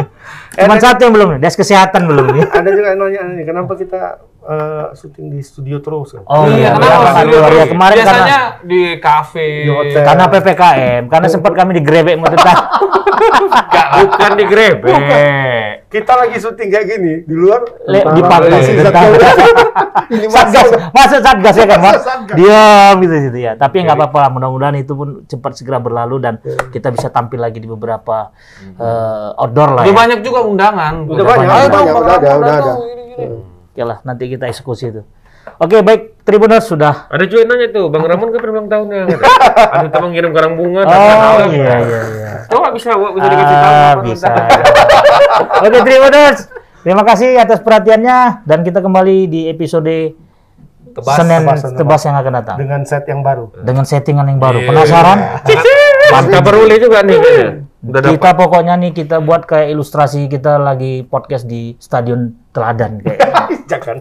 Cuma satu yang belum nih, des kesehatan belum nih. Ada juga yang nanya nih, kenapa kita eh, syuting di studio terus? kan? Oh Iya, iya, kenapa iya, studio iya, terus? kemarin Biasanya karena di kafe. Di hotel. karena PPKM, karena sempat kami digrebek mau tetap. Bukan di grebek. Kita lagi syuting kayak gini, di luar Le- di pantai, tentara. satgas. Ini satgas, masuk. masuk satgas ya kan, Mas? Diam gitu gitu ya. Tapi nggak apa-apa, mudah-mudahan itu pun cepat segera berlalu dan kita bisa tampil lagi di beberapa eh, outdoor lah Udah ya. banyak juga undangan. Udah banyak, udah ada, udah ada. Oke lah, nanti kita eksekusi itu. Oke, baik, Tribuners sudah. Ada juga nanya tuh, Bang Ramon kan ulang tahunnya. Ada tuh mengirim karang bunga. dan Oh tahu. iya iya iya. Tahu nggak bisa, Wak? bisa dikasih tahu. Ah, bisa. Oke, Tribuners. Terima kasih atas perhatiannya dan kita kembali di episode Tebas, Senin tebas, tebas, tebas. yang akan datang Dengan set yang baru. dengan settingan yang baru. Iya. Penasaran? Mantap beruli juga nih Udah dapat. kita pokoknya nih kita buat kayak ilustrasi kita lagi podcast di Stadion Teladan kayak. Jangan.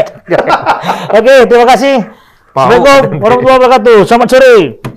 Oke, terima kasih. Assalamualaikum warahmatullahi wabarakatuh. Selamat sore.